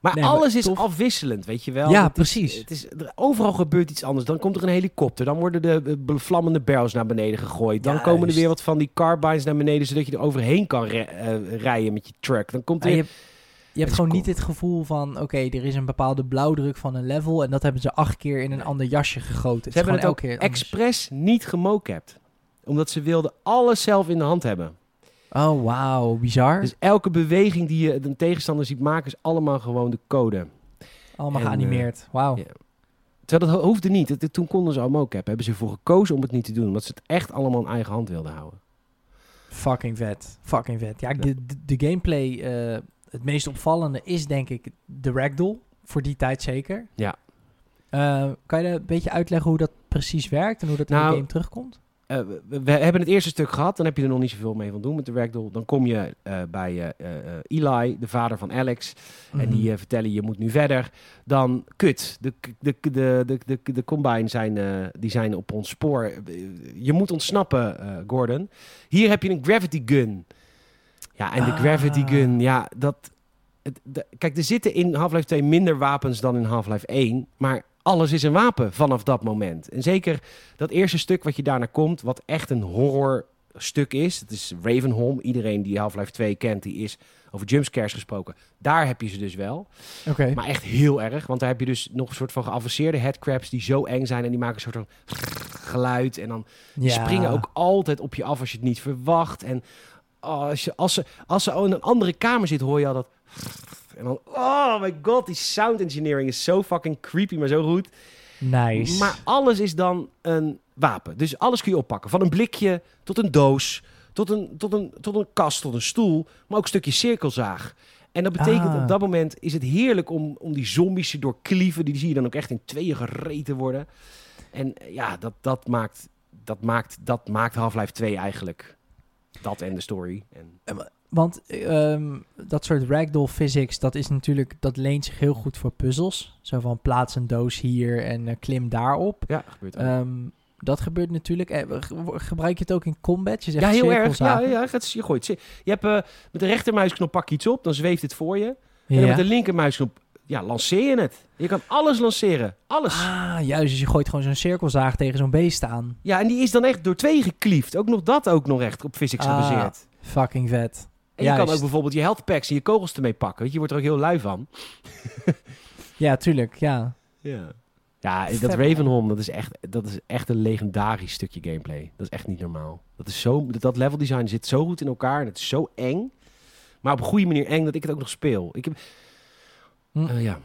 maar Nee, maar alles is tof. afwisselend, weet je wel. Ja, Het is- precies. het is, er- overal gebeurt iets anders. Dan komt er een helikopter. Dan worden de eh, vlammende barrels naar beneden gegooid. Dan komen er weer wat van die carbines naar beneden... zodat je er overheen kan rijden met je truck. Dan komt Ja, er... je, hebt- je hebt gewoon niet het gevoel van, oké, er is een bepaalde blauwdruk van een level en dat hebben ze acht keer in een Nee. ander jasje gegoten. Ze hebben het ook keer expres niet gemocapt. Omdat ze wilden alles zelf in de hand hebben. Oh, wauw, bizar. Dus elke beweging die je een tegenstander ziet maken... is allemaal gewoon de code. Allemaal en, geanimeerd. Wauw. ja. Terwijl dat ho- hoefde niet. Het- Toen konden ze al mocap. Hebben ze ervoor gekozen om het niet te doen. Omdat ze het echt allemaal in eigen hand wilden houden. Fucking vet. Fucking vet. Ja, de, de, de gameplay, eh, het meest opvallende is denk ik de ragdoll. Voor die tijd zeker. Ja. Eh, kan je een beetje uitleggen hoe dat precies werkt en hoe dat in Nou, de game terugkomt? Eh, we, we hebben het eerste stuk gehad. Dan heb je er nog niet zoveel mee van doen met de ragdoll. Dan kom je eh, bij Eli, de vader van Alex. En Mhm. die vertellen je moet nu verder. Dan kut. De, de, de, de, de, de combine zijn, die zijn op ons spoor. Je moet ontsnappen, Gordon. Hier heb je een gravity gun. Ja, en de Ah. gravity gun, ja, dat... Het, de- kijk, er zitten in Half-Life 2 minder wapens dan in Half-Life 1. Maar alles is een wapen vanaf dat moment. En zeker dat eerste stuk wat je daarna komt, wat echt een horror stuk is. Het is Ravenholm. Iedereen die Half-Life 2 kent, die is over jumpscares gesproken. Daar heb je ze dus wel. Oké. Maar echt heel erg. Want daar heb je dus nog een soort van geavanceerde headcrabs die zo eng zijn. En die maken een soort van geluid. En dan Ja. springen ook altijd op je af als je het niet verwacht. En als, je, als, ze, als ze in een andere kamer zit, hoor je al dat... En dan, oh my god, die sound engineering is zo fucking creepy, maar zo goed. Nice. Maar alles is dan een wapen. Dus alles kun je oppakken. Van een blikje tot een doos, tot een, tot een, tot een kast, tot een stoel. Maar ook een stukje cirkelzaag. En dat betekent Ah. op dat moment is het heerlijk om, om die zombies te doorklieven. Die zie je dan ook echt in tweeën gereten worden. En eh, ja, dat, dat, maakt, dat, maakt, dat maakt Half-Life 2 eigenlijk. Dat en de story. En, Want ehm, dat soort ragdoll physics, dat is natuurlijk, dat leent zich heel goed voor puzzels. Zo van plaats een doos hier en eh, klim daarop. ja, gebeurt. Ehm, Dat gebeurt natuurlijk. Eh, ge- gebruik je het ook in combat? Je zegt Ja, heel erg. Ja, ja, gaat- je gooit. Je hebt eh, met de rechtermuisknop pak je iets op, dan zweeft het voor je. En dan met de linkermuisknop ja, lanceer je het. Je kan alles lanceren. Alles. Ah, juist. Dus je gooit gewoon zo'n cirkelzaag tegen zo'n beest aan. Ja, en die is dan echt door twee gekliefd. Ook nog dat ook nog echt op physics Ah, gebaseerd. Fucking vet. En je kan ook bijvoorbeeld je health packs en je kogels ermee pakken. Want je wordt er ook heel lui van. Ja, tuurlijk. Ja. Ja. Ja, dat. Ravenholm, dat is, echt, dat is echt een legendarisch stukje gameplay. Dat is echt niet normaal. Dat, is zo, dat level design zit zo goed in elkaar en het is zo eng. Maar op een goede manier eng dat ik het ook nog speel. Ik heb, Hm. Eh, ja.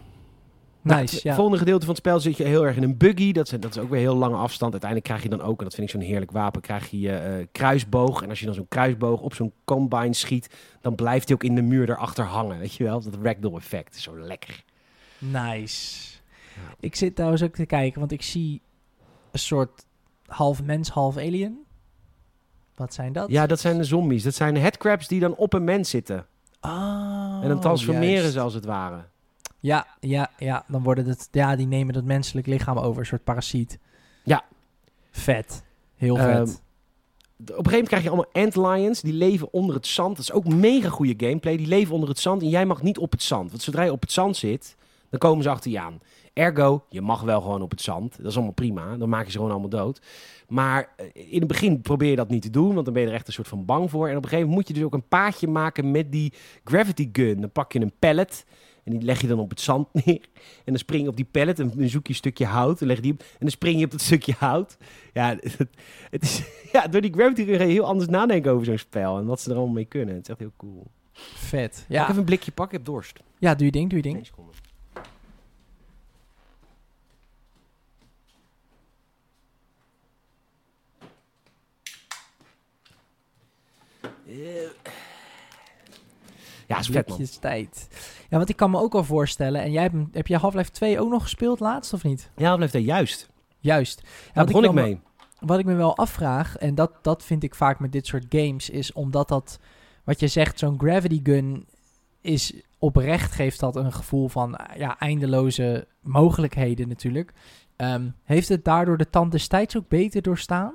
Nou, Nice. het ja. volgende gedeelte van het spel zit je heel erg in een buggy. Dat is, dat is ook weer heel lange afstand. Uiteindelijk krijg je dan ook, en dat vind ik zo'n heerlijk wapen, krijg je eh, kruisboog. En als je dan zo'n kruisboog op zo'n combine schiet, dan blijft hij ook in de muur erachter hangen. Weet je wel? Dat ragdoll effect zo lekker. Nice. Ja. Ik zit trouwens ook te kijken, want ik zie een soort half mens, half alien. Wat zijn dat? Ja, dat zijn de zombies. Dat zijn de headcrabs die dan op een mens zitten. Ah, en dan transformeren juist. ze als het ware. Ja, ja, ja. Dan worden het, ja, die nemen dat menselijk lichaam over, een soort parasiet. Ja. Vet. Heel Ehm, vet. Op een gegeven moment krijg je allemaal antlions. Die leven onder het zand. Dat is ook mega goede gameplay. Die leven onder het zand en jij mag niet op het zand. Want zodra je op het zand zit, dan komen ze achter je aan. Ergo, je mag wel gewoon op het zand. Dat is allemaal prima. Dan maak je ze gewoon allemaal dood. Maar eh, in het begin probeer je dat niet te doen. Want dan ben je er echt een soort van bang voor. En op een gegeven moment moet je dus ook een paadje maken met die gravity gun. Dan pak je een pallet. En die leg je dan op het zand neer. En dan spring je op die pallet en dan zoek je een stukje hout. Dan leg die op. En dan spring je op dat stukje hout. Ja, het, het is, ja door die gravity ga je heel anders nadenken over zo'n spel. En wat ze er allemaal mee kunnen. Het is echt heel cool. vet. Mag ik Ja. even een blikje pakken? Ik heb dorst. ja, doe je ding, doe je ding. Ja, is vet man. Blikjes tijd. Ja, want ik kan me ook al voorstellen. En jij hebt, heb je Half-Life 2 ook nog gespeeld laatst of niet? Ja, blijft er juist. Juist. Ja, Daar begon ik me- mee. wat ik me wel afvraag, en dat, dat vind ik vaak met dit soort games, is omdat dat, wat je zegt, zo'n gravity gun is oprecht, geeft dat een gevoel van ja, eindeloze mogelijkheden natuurlijk. Ehm, heeft het daardoor de tand des tijds ook beter doorstaan?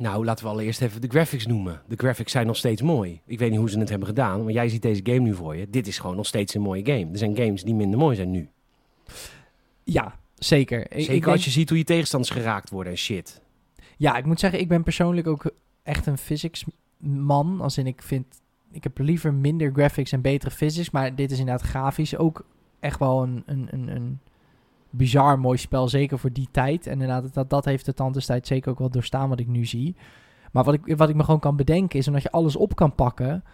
Nou, laten we allereerst even de graphics noemen. De graphics zijn nog steeds mooi. Ik weet niet hoe ze het hebben gedaan, maar jij ziet deze game nu voor je. Dit is gewoon nog steeds een mooie game. Er zijn games die minder mooi zijn nu. Ja, zeker. Ik- Zeker ik als denk- je ziet hoe je tegenstanders geraakt worden en shit. Ja, ik moet zeggen, ik ben persoonlijk ook echt een physics man. Als in, ik vind, ik heb liever minder graphics en betere physics. Maar dit is inderdaad grafisch ook echt wel een, een, een, een bizar mooi spel. Zeker voor die tijd. En inderdaad, dat, dat heeft de tijds zeker ook wel doorstaan wat ik nu zie. Maar wat ik, wat ik me gewoon kan bedenken is, omdat je alles op kan pakken...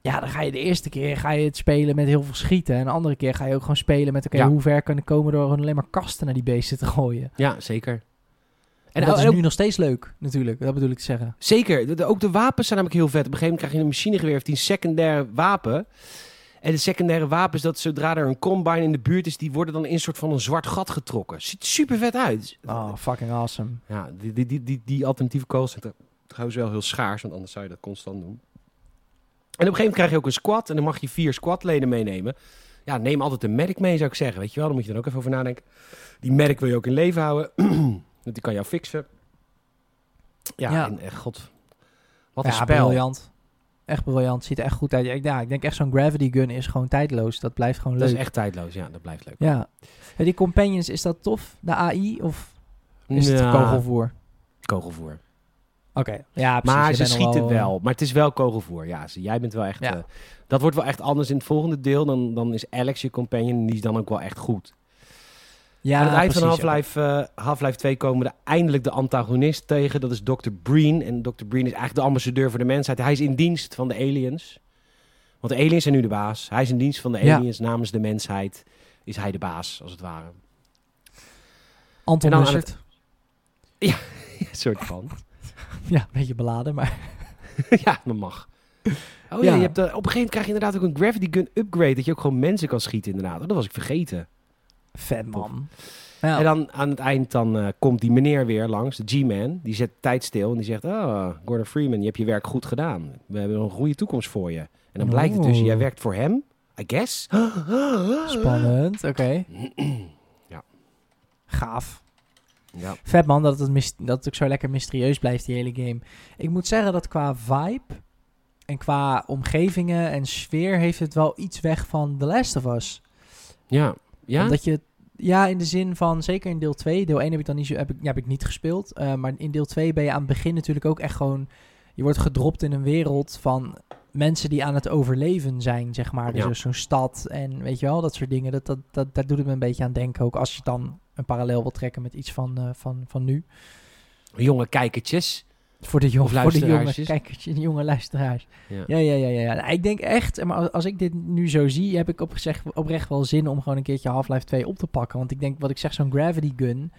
Ja, dan ga je de eerste keer ga je het spelen met heel veel schieten. En de andere keer ga je ook gewoon spelen met... Oké, Ja. hoe ver kan ik komen door alleen maar kasten naar die beesten te gooien? Ja, zeker. En, En dat is nu nog steeds leuk, natuurlijk. Dat bedoel ik te zeggen. Zeker. De- de- ook de wapens zijn namelijk heel vet. Op een gegeven moment krijg je een machinegeweer, heeft die een secundair wapen. En de secundaire wapens, dat zodra er een combine in de buurt is, die worden dan in een soort van een zwart gat getrokken. Ziet er super vet uit. Oh, fucking awesome. Ja, die, die, die, die, die alternatieve calls zijn trouwens wel heel schaars, want anders zou je dat constant doen. En op een gegeven moment krijg je ook een squad en dan mag je vier squadleden meenemen. Ja, neem altijd een medic mee, zou ik zeggen. Weet je wel, daar moet je dan ook even over nadenken. Die medic wil je ook in leven houden. Want die kan jou fixen. Ja, Ja. en eh, god. Wat een ja, spel. briljant. Echt briljant. Ziet er echt goed uit. Ja, ik- denk echt zo'n gravity gun is gewoon tijdloos. Dat blijft gewoon Dat leuk. is echt tijdloos, ja, dat blijft leuk. Ja. Die companions, is dat tof? De AI? Of is het kogelvoer? kogelvoer. Oké. Ja, precies. Maar ze schieten eh, wel. Maar het is wel kogelvoer. Ja, ze- jij bent wel echt... Ja. eh, dat wordt wel echt anders in het volgende deel. Dan, dan is Alex je companion en die is dan ook wel echt goed. Ja, Aan het eind van Half-Life eh, Half-Life 2 komen we de- eindelijk de antagonist tegen. Dat is Dr. Breen. En Dr. Breen is eigenlijk de ambassadeur voor de mensheid. Hij is in dienst van de aliens. Want de aliens zijn nu de baas. Hij is in dienst van de Ja. aliens namens de mensheid. Is hij de baas, als het ware. Anton En Mussert. Een soort van. Ja, een beetje beladen, maar... ja, dat mag. Oh ja, Ja. je hebt, eh, op een gegeven moment krijg je inderdaad ook een gravity gun upgrade. Dat je ook gewoon mensen kan schieten inderdaad. Oh, dat was ik vergeten. Vet, man. Ja. En dan aan het eind dan, eh, komt die meneer weer langs, de G-Man. Die zet tijd stil en die zegt... Oh, Gordon Freeman, je hebt je werk goed gedaan. We hebben een goede toekomst voor je. En dan blijkt het dus, jij werkt voor hem, I guess. Spannend, oké. Ja. Gaaf. Ja. Vet man, dat het, dat het ook zo lekker mysterieus blijft, die hele game. Ik moet zeggen dat qua vibe en qua omgevingen en sfeer heeft het wel iets weg van The Last of Us. Ja. Ja? Omdat je, ja, in de zin van, zeker in deel 2, deel 1 heb ik dan niet, heb ik, ja, heb ik niet gespeeld. eh, maar in deel 2 ben je aan het begin natuurlijk ook echt gewoon, je wordt gedropt in een wereld van mensen die aan het overleven zijn, zeg maar. Dus Ja. zo'n stad en weet je wel, dat soort dingen. Dat, dat, dat, daar doet het me een beetje aan denken, ook als je dan een parallel wil trekken met iets van, eh, van, van nu. Jonge kijkertjes. Voor de, jong, Of voor de jonge kijkers, de jonge luisteraars. Ja. Ja, ja, ja, ja. Nou, Ik denk echt, maar als- als ik dit nu zo zie, heb ik oprecht wel zin om gewoon een keertje Half-Life 2 op te pakken. Want ik denk, wat ik zeg, zo'n Gravity Gun,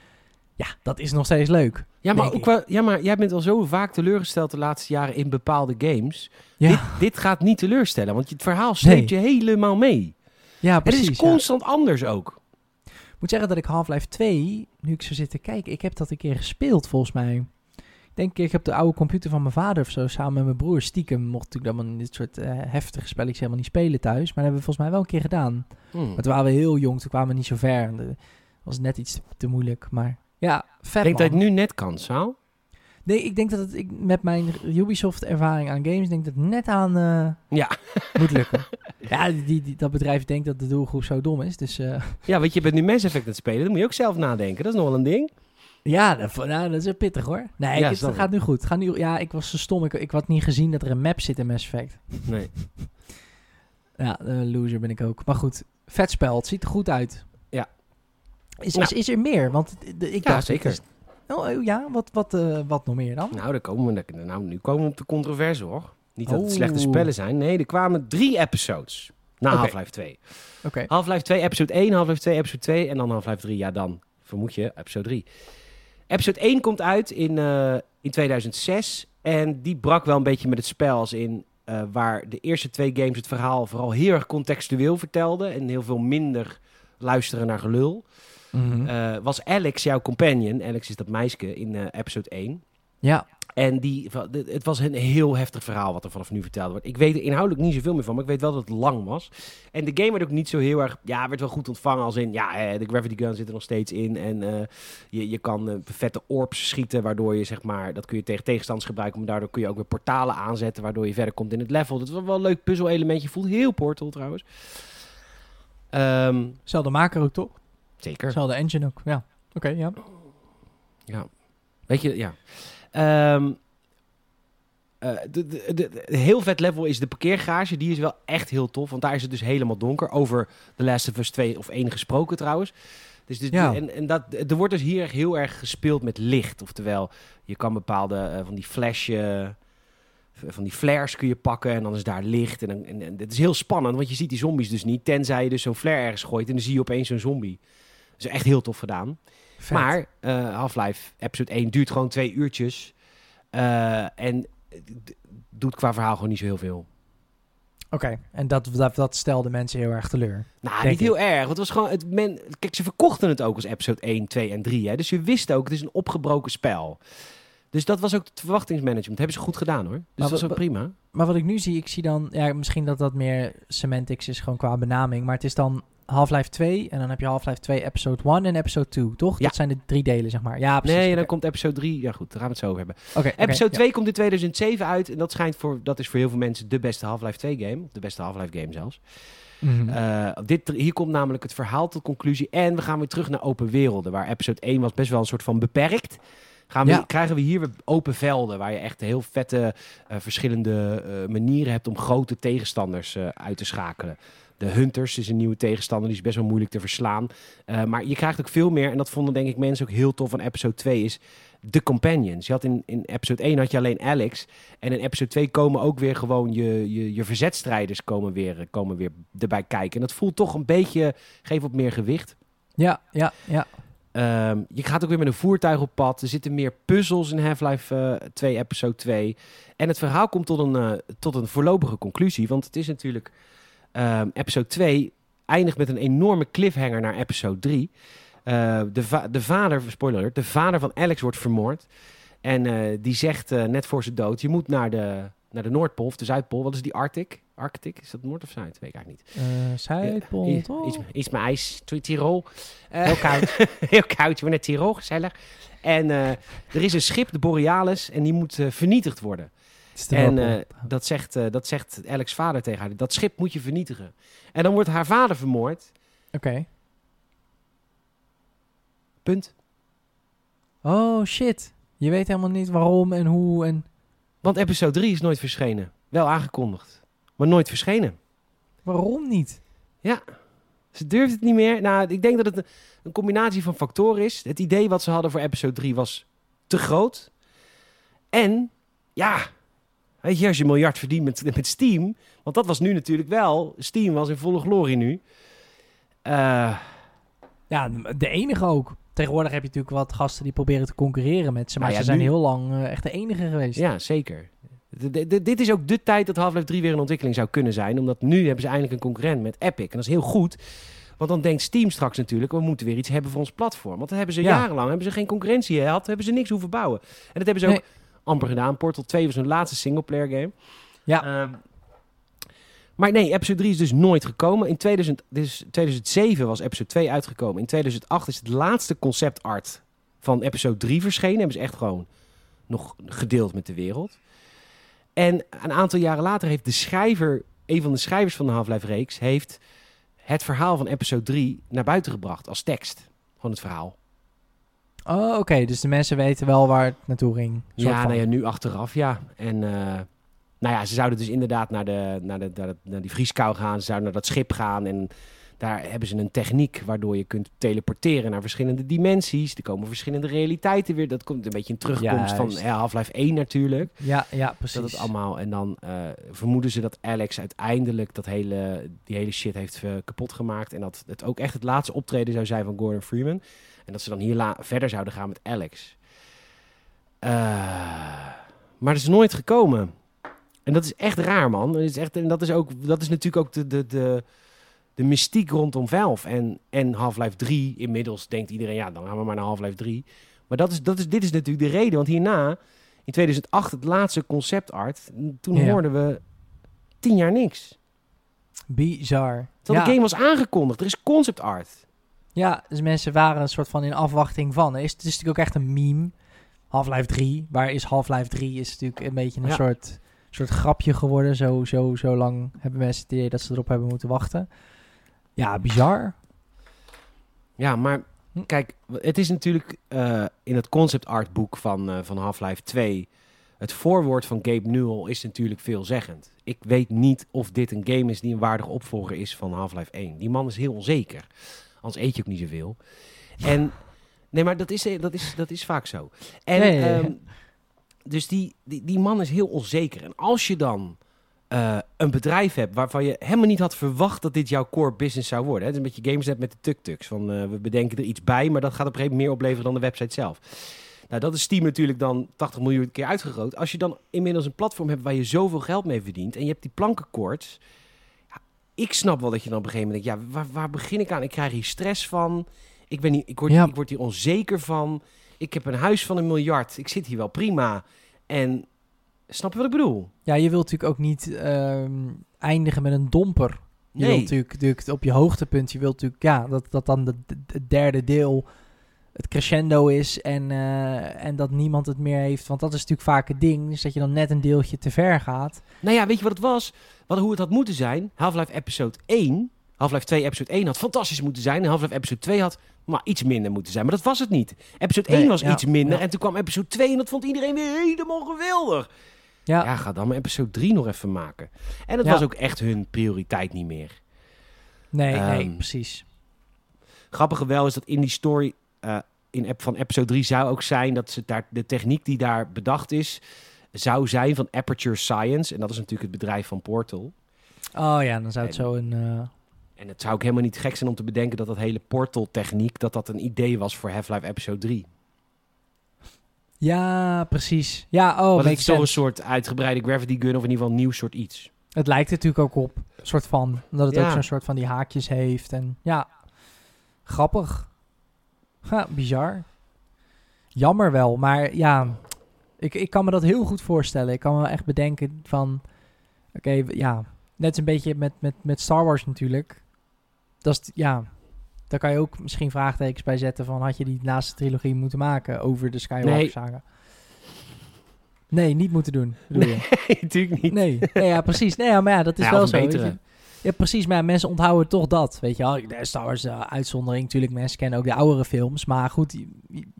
ja, dat is nog steeds leuk. Ja, maar, ook wel, ja, maar jij bent al zo vaak teleurgesteld de laatste jaren in bepaalde games. Ja, Dit, dit gaat niet teleurstellen, want het verhaal sleept je helemaal mee. ja En precies. het is ja. constant anders ook. Ik moet zeggen dat ik Half-Life 2, nu ik zo zit te kijken, ik heb dat een keer gespeeld volgens mij. Ik denk, ik heb de oude computer van mijn vader of zo, samen met mijn broer stiekem, mocht natuurlijk dan in dit soort eh, heftige spelletjes helemaal niet spelen thuis. Maar dat hebben we volgens mij wel een keer gedaan. Hmm. Maar toen waren we heel jong, toen kwamen we niet zo ver. En, eh, was net iets te, te moeilijk, maar ja, vet Ik denk dat het nu net kan, Saal. Nee, ik denk dat het ik, met mijn Ubisoft-ervaring aan games, denk dat het net aan eh, Ja. moet lukken. ja, die, die, dat bedrijf denkt dat de doelgroep zo dom is. Dus eh, Ja, want je bent nu Mass Effect aan het spelen. Dan moet je ook zelf nadenken. Dat is nog wel een ding. Ja, dat, nou, dat is pittig hoor. Nee, Ja, het, gaat nu goed. Het gaat nu, ja, ik was zo stom. Ik, ik had niet gezien dat er een map zit in Mass Effect. Nee. Ja, eh, loser ben ik ook. Maar goed, vet spel. Het ziet er goed uit. Ja. Is, Nou. is, is er meer? Want de- ik Ja, dacht, zeker. is- Oh, oh, ja, wat, wat, eh, wat nog meer dan? Nou, daar komen we, nou, nu komen we op de controverse, hoor. Niet dat het Oh. slechte spellen zijn. Nee, er kwamen drie episodes na. Half-Life 2. Oké. Half-Life 2, episode 1, Half-Life 2, episode 2 en dan Half-Life 3. Ja, dan vermoed je episode 3. Episode 1 komt uit in, eh, in 2006 en die brak wel een beetje met het spel als in eh, waar de eerste twee games het verhaal vooral heel erg contextueel vertelden en heel veel minder luisteren naar gelul. Mhm. Eh, was Alex jouw companion, Alex is dat meisje in episode 1. ja, En die, het was een heel heftig verhaal wat er vanaf nu verteld wordt. Ik weet er inhoudelijk niet zoveel meer van, maar ik weet wel dat het lang was. En de game werd ook niet zo heel erg, ja, werd wel goed ontvangen als in, ja, eh, de gravity gun zit er nog steeds in. En eh, je, je kan eh, vette orbs schieten, waardoor je, zeg maar, dat kun je tegen tegenstanders gebruiken. Maar daardoor kun je ook weer portalen aanzetten, waardoor je verder komt in het level. Dat was wel een leuk puzzel-elementje. Voelt heel Portal trouwens. Ehm, zelfde maker ook toch? zeker. Zelfde engine ook, ja. Oké, ja. Ja. Weet je, ja. Eh, de, de, de- de- heel vet level is de parkeergarage. Die is wel echt heel tof. Want daar is het dus helemaal donker. Over The Last of Us 2 of 1 gesproken trouwens. Dus, dus Ja. en, en dat, er wordt dus hier heel erg gespeeld met licht. Oftewel, je kan bepaalde eh, van die flash... eh, van die flares kun je pakken en dan is daar licht. En, en, en het is heel spannend, want je ziet die zombies dus niet. Tenzij je dus zo'n flare ergens gooit en dan zie je opeens zo'n zombie. Dat is echt heel tof gedaan. Vet. Maar eh, Half-Life episode 1 duurt gewoon twee uurtjes. Eh, en doet qua verhaal gewoon niet zo heel veel. Oké, en dat, dat, dat stelde mensen heel erg teleur. Nou, niet heel erg. Want het was gewoon. Het men, kijk, ze verkochten het ook als episode 1, 2 en 3. Hè? Dus je wist ook, het is een opgebroken spel. Dus dat was ook het verwachtingsmanagement. hebben ze goed gedaan hoor. Dus dat was wa- ook prima. Maar wat ik nu zie, ik zie dan... Ja, misschien dat dat meer semantics is, gewoon qua benaming. Maar het is dan Half-Life 2 en dan heb je Half-Life 2 episode 1 en episode 2, toch? Ja. Dat zijn de drie delen, zeg maar. Ja, precies. nee, en dan komt episode 3. Ja, goed, daar gaan we het zo over hebben. Oké, Episode ja. 2 komt in 2007 uit. En dat, schijnt voor, dat is voor heel veel mensen de beste Half-Life 2 game. Of de beste Half-Life game zelfs. Mhm. Eh, dit, hier komt namelijk het verhaal tot conclusie. En we gaan weer terug naar open werelden. Waar episode 1 was best wel een soort van beperkt. Gaan we, Ja. Krijgen we hier weer open velden. Waar je echt heel vette eh, verschillende eh, manieren hebt om grote tegenstanders uit te schakelen. De Hunters is een nieuwe tegenstander. Die is best wel moeilijk te verslaan. Eh, maar je krijgt ook veel meer. En dat vonden denk ik mensen ook heel tof van episode 2 is de companions. Je had in, in episode 1 had je alleen Alex. En in episode 2 komen ook weer gewoon je, je, je verzetstrijders komen weer, eh, komen weer erbij kijken. En dat voelt toch een beetje, geeft op meer gewicht. Ja, ja, ja. Ehm, je gaat ook weer met een voertuig op pad. Er zitten meer puzzels in Half-Life eh 2, episode 2. En het verhaal komt tot een, tot een voorlopige conclusie. Want het is natuurlijk... ehm, episode 2 eindigt met een enorme cliffhanger naar episode 3. Eh, de, va- de vader, spoiler alert, de vader van Alex wordt vermoord. En eh, die zegt eh, net voor zijn dood... je moet naar de, naar de Noordpool of de Zuidpool. Wat is die Arctic? Arctic, is dat Noord of Zuid? Weet ik eigenlijk niet. Eh Zuidpool, iets, iets met ijs, Ti- Tirol. Heel koud. heel koud, je bent net Tirol, gezellig. En er is een schip, de Borealis, en die moet vernietigd worden. En eh, dat, zegt, eh, dat zegt Alex vader tegen haar. Dat schip moet je vernietigen. En dan wordt haar vader vermoord. Oké. Punt. Oh, shit. Je weet helemaal niet waarom en hoe en... Want episode 3 is nooit verschenen. Wel aangekondigd, maar nooit verschenen. Waarom niet? Ze durft het niet meer. Nou, ik denk dat het een, een combinatie van factoren is. Het idee wat ze hadden voor episode 3 was te groot. En, ja, weet je, als je een miljard verdient met, met Steam... Want dat was nu natuurlijk wel... Steam was in volle glorie nu. Eh, Ja, de enige ook. Tegenwoordig heb je natuurlijk wat gasten die proberen te concurreren met ze. Maar Nou ja, ze zijn nu- heel lang eh, echt de enige geweest. ja, zeker. D- dit is ook de tijd dat Half-Life 3 weer in ontwikkeling zou kunnen zijn. Omdat nu hebben ze eindelijk een concurrent met Epic. En dat is heel goed. Want dan denkt Steam straks natuurlijk... we moeten weer iets hebben voor ons platform. Want dat hebben ze Ja. jarenlang... hebben ze geen concurrentie gehad. hebben ze niks hoeven bouwen. En dat hebben ze ook Nee. Amper gedaan. Portal 2 was hun laatste singleplayer game. Ja. Ehm, maar nee, episode 3 is dus nooit gekomen. In 2000, dus 2007 was episode 2 uitgekomen. In 2008 is het laatste concept art van episode 3 verschenen. Hebben ze echt gewoon nog gedeeld met de wereld. En een aantal jaren later heeft de schrijver, een van de schrijvers van de Half-Life reeks, heeft het verhaal van episode 3 naar buiten gebracht als tekst. Gewoon het verhaal. Oh, oké. Dus de mensen weten wel waar het naartoe ging. Ja, nou ja, nu achteraf, ja. En eh, nou ja, ze zouden dus inderdaad naar, de, naar, de, naar, de- naar die vrieskou gaan. Ze zouden naar dat schip gaan. En daar hebben ze een techniek waardoor je kunt teleporteren naar verschillende dimensies. Er komen verschillende realiteiten weer. Dat komt een beetje een terugkomst van Juist. ja, Half-Life 1 natuurlijk. Ja, ja, precies. Dat het allemaal. En dan eh, vermoeden ze dat Alex uiteindelijk dat hele, die hele shit heeft eh, kapot gemaakt. En dat het ook echt het laatste optreden zou zijn van Gordon Freeman. En dat ze dan hier verder zouden gaan met Alex. Eh, maar dat is nooit gekomen. En dat is echt raar, man. Dat is, echt, en dat is, ook, dat is natuurlijk ook de, de, de, de mystiek rondom Valve. En, en Half-Life 3, inmiddels denkt iedereen, ja, dan gaan we maar naar Half-Life 3. Maar dat is, dat is, dit is natuurlijk de reden. Want hierna, in 2008, het laatste concept art, toen Ja. hoorden we tien jaar niks. Bizar. Terwijl ja. de game was aangekondigd. Er is concept art. Ja, dus mensen waren een soort van in afwachting van. Het is, het is natuurlijk ook echt een meme. Half-Life 3. Waar is Half-Life 3? Is natuurlijk een beetje een Ja. soort, soort grapje geworden. Zo, zo, zo lang hebben mensen het idee dat ze erop hebben moeten wachten. Ja, bizar. Ja, maar Hm. kijk, het is natuurlijk eh, in het concept art boek van, eh, van Half-Life 2... Het voorwoord van Gabe Newell is natuurlijk veelzeggend. Ik weet niet of dit een game is die een waardige opvolger is van Half-Life 1. Die man is heel onzeker. Anders eet je ook niet zoveel. En nee, maar dat is, dat is, dat is vaak zo. En, Ja, ja, ja. ehm, dus die, die, die man is heel onzeker. En als je dan eh, een bedrijf hebt waarvan je helemaal niet had verwacht dat dit jouw core business zou worden. Hè? Het is een beetje GameSnet met de tuk-tuks. Van eh, we bedenken er iets bij, maar dat gaat op een gegeven moment meer opleveren dan de website zelf. Nou, dat is Steam natuurlijk dan 80 miljoen keer uitgegroot. Als je dan inmiddels een platform hebt waar je zoveel geld mee verdient en je hebt die plankenkoorts. Ja, ik snap wel dat je dan op een gegeven moment denkt, ja, waar, waar begin ik aan? Ik krijg hier stress van. Ik, ben hier, ik, word, Ja. ik word hier onzeker van. Ik heb een huis van een miljard. Ik zit hier wel prima. En snap je wat ik bedoel? Ja, je wilt natuurlijk ook niet ehm, eindigen met een domper. Je Nee. wilt natuurlijk, natuurlijk op je hoogtepunt, je wilt natuurlijk ja, dat, dat dan de, de- het derde deel het crescendo is en, eh, en dat niemand het meer heeft. Want dat is natuurlijk vaak het ding, dus dat je dan net een deeltje te ver gaat. Nou ja, weet je wat het was? Wat, hoe het had moeten zijn? Half-Life episode 1, Half-Life 2 episode 1 had fantastisch moeten zijn. En Half-Life episode 2 had maar iets minder moeten zijn. Maar dat was het niet. Episode 1 Nee, was ja, iets minder. ja. En toen kwam episode 2 en dat vond iedereen weer helemaal geweldig. Ja, Ja, ga dan maar episode 3 nog even maken. En dat Ja. was ook echt hun prioriteit niet meer. nee, nee, Ehm, precies. Grappige wel is dat in die story eh, in van episode 3 zou ook zijn dat ze daar, de techniek die daar bedacht is, zou zijn van Aperture Science. En dat is natuurlijk het bedrijf van Portal. Oh ja, dan zou het en- zo een... eh, En het zou ook helemaal niet gek zijn om te bedenken dat dat hele Portal-techniek, dat dat een idee was voor Half-Life episode 3. Ja, precies. Ja, oh, het is toch een soort uitgebreide gravity gun of in ieder geval een nieuw soort iets. Het lijkt er natuurlijk ook op. Een soort van. Omdat het Ja. ook zo'n soort van die haakjes heeft. En ja, grappig. Ja, bizar. Jammer wel, maar ja, ik, ik kan me dat heel goed voorstellen. Ik kan me echt bedenken van, oké, ja, Net een beetje met, met, met Star Wars natuurlijk. Dat is, ja, daar kan je ook misschien vraagtekens bij zetten van... had je die laatste trilogie moeten maken over de Skywalker Nee. niet moeten doen, bedoel je? Nee, natuurlijk niet. Nee, nee ja, precies. Nee, ja, maar ja, dat is Ja, wel zo. Ja, precies. Maar ja, mensen onthouden toch dat. Weet je wel, Star Wars eh, uitzondering. Natuurlijk, mensen kennen ook de oudere films. Maar goed,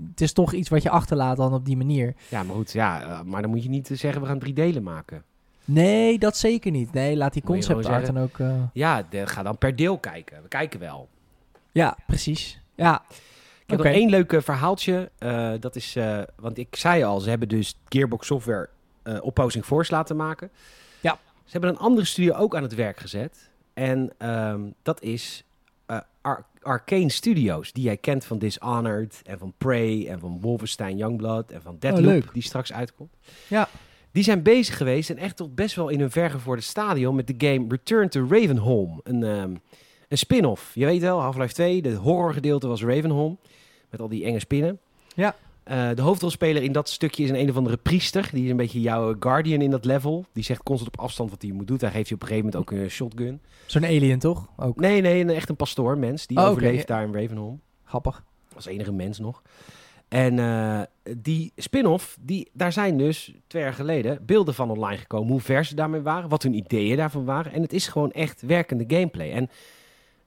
het is toch iets wat je achterlaat dan op die manier. Ja, maar goed, ja, eh, maar dan moet je niet zeggen we gaan drie delen maken. Nee, dat zeker niet. Nee, laat die concept art dan ook... eh, Ja, de- ga dan per deel kijken. We kijken wel. Ja, precies. Ja, Ik heb Oké. nog één leuk eh, verhaaltje. Eh, dat is, eh, want ik zei al, ze hebben dus Gearbox Software eh Opposing Force laten maken. Ja. Ze hebben een andere studio ook aan het werk gezet. En ehm, dat is Ar- Arcane Studios, die jij kent van Dishonored en van Prey en van Wolfenstein Youngblood en van Deadloop, Oh, die straks uitkomt. Ja. Die zijn bezig geweest en echt tot best wel in een vergevoerde stadium met de game Return to Ravenholm. Een, ehm, een spin-off. Je weet wel, Half-Life 2, de horrorgedeelte was Ravenholm. Met al die enge spinnen. Ja. Eh, de hoofdrolspeler in dat stukje is een een of andere priester. Die is een beetje jouw guardian in dat level. Die zegt constant op afstand wat hij moet doen. Hij geeft je op een gegeven moment ook een shotgun. zo'n alien toch? Ook Nee, nee, een, echt een pastoor, mens. Die Oh, overleeft daar in Ravenholm. grappig. Als enige mens nog. En eh, die spin-off, die, daar zijn dus twee jaar geleden beelden van online gekomen. Hoe ver ze daarmee waren, wat hun ideeën daarvan waren. En het is gewoon echt werkende gameplay. En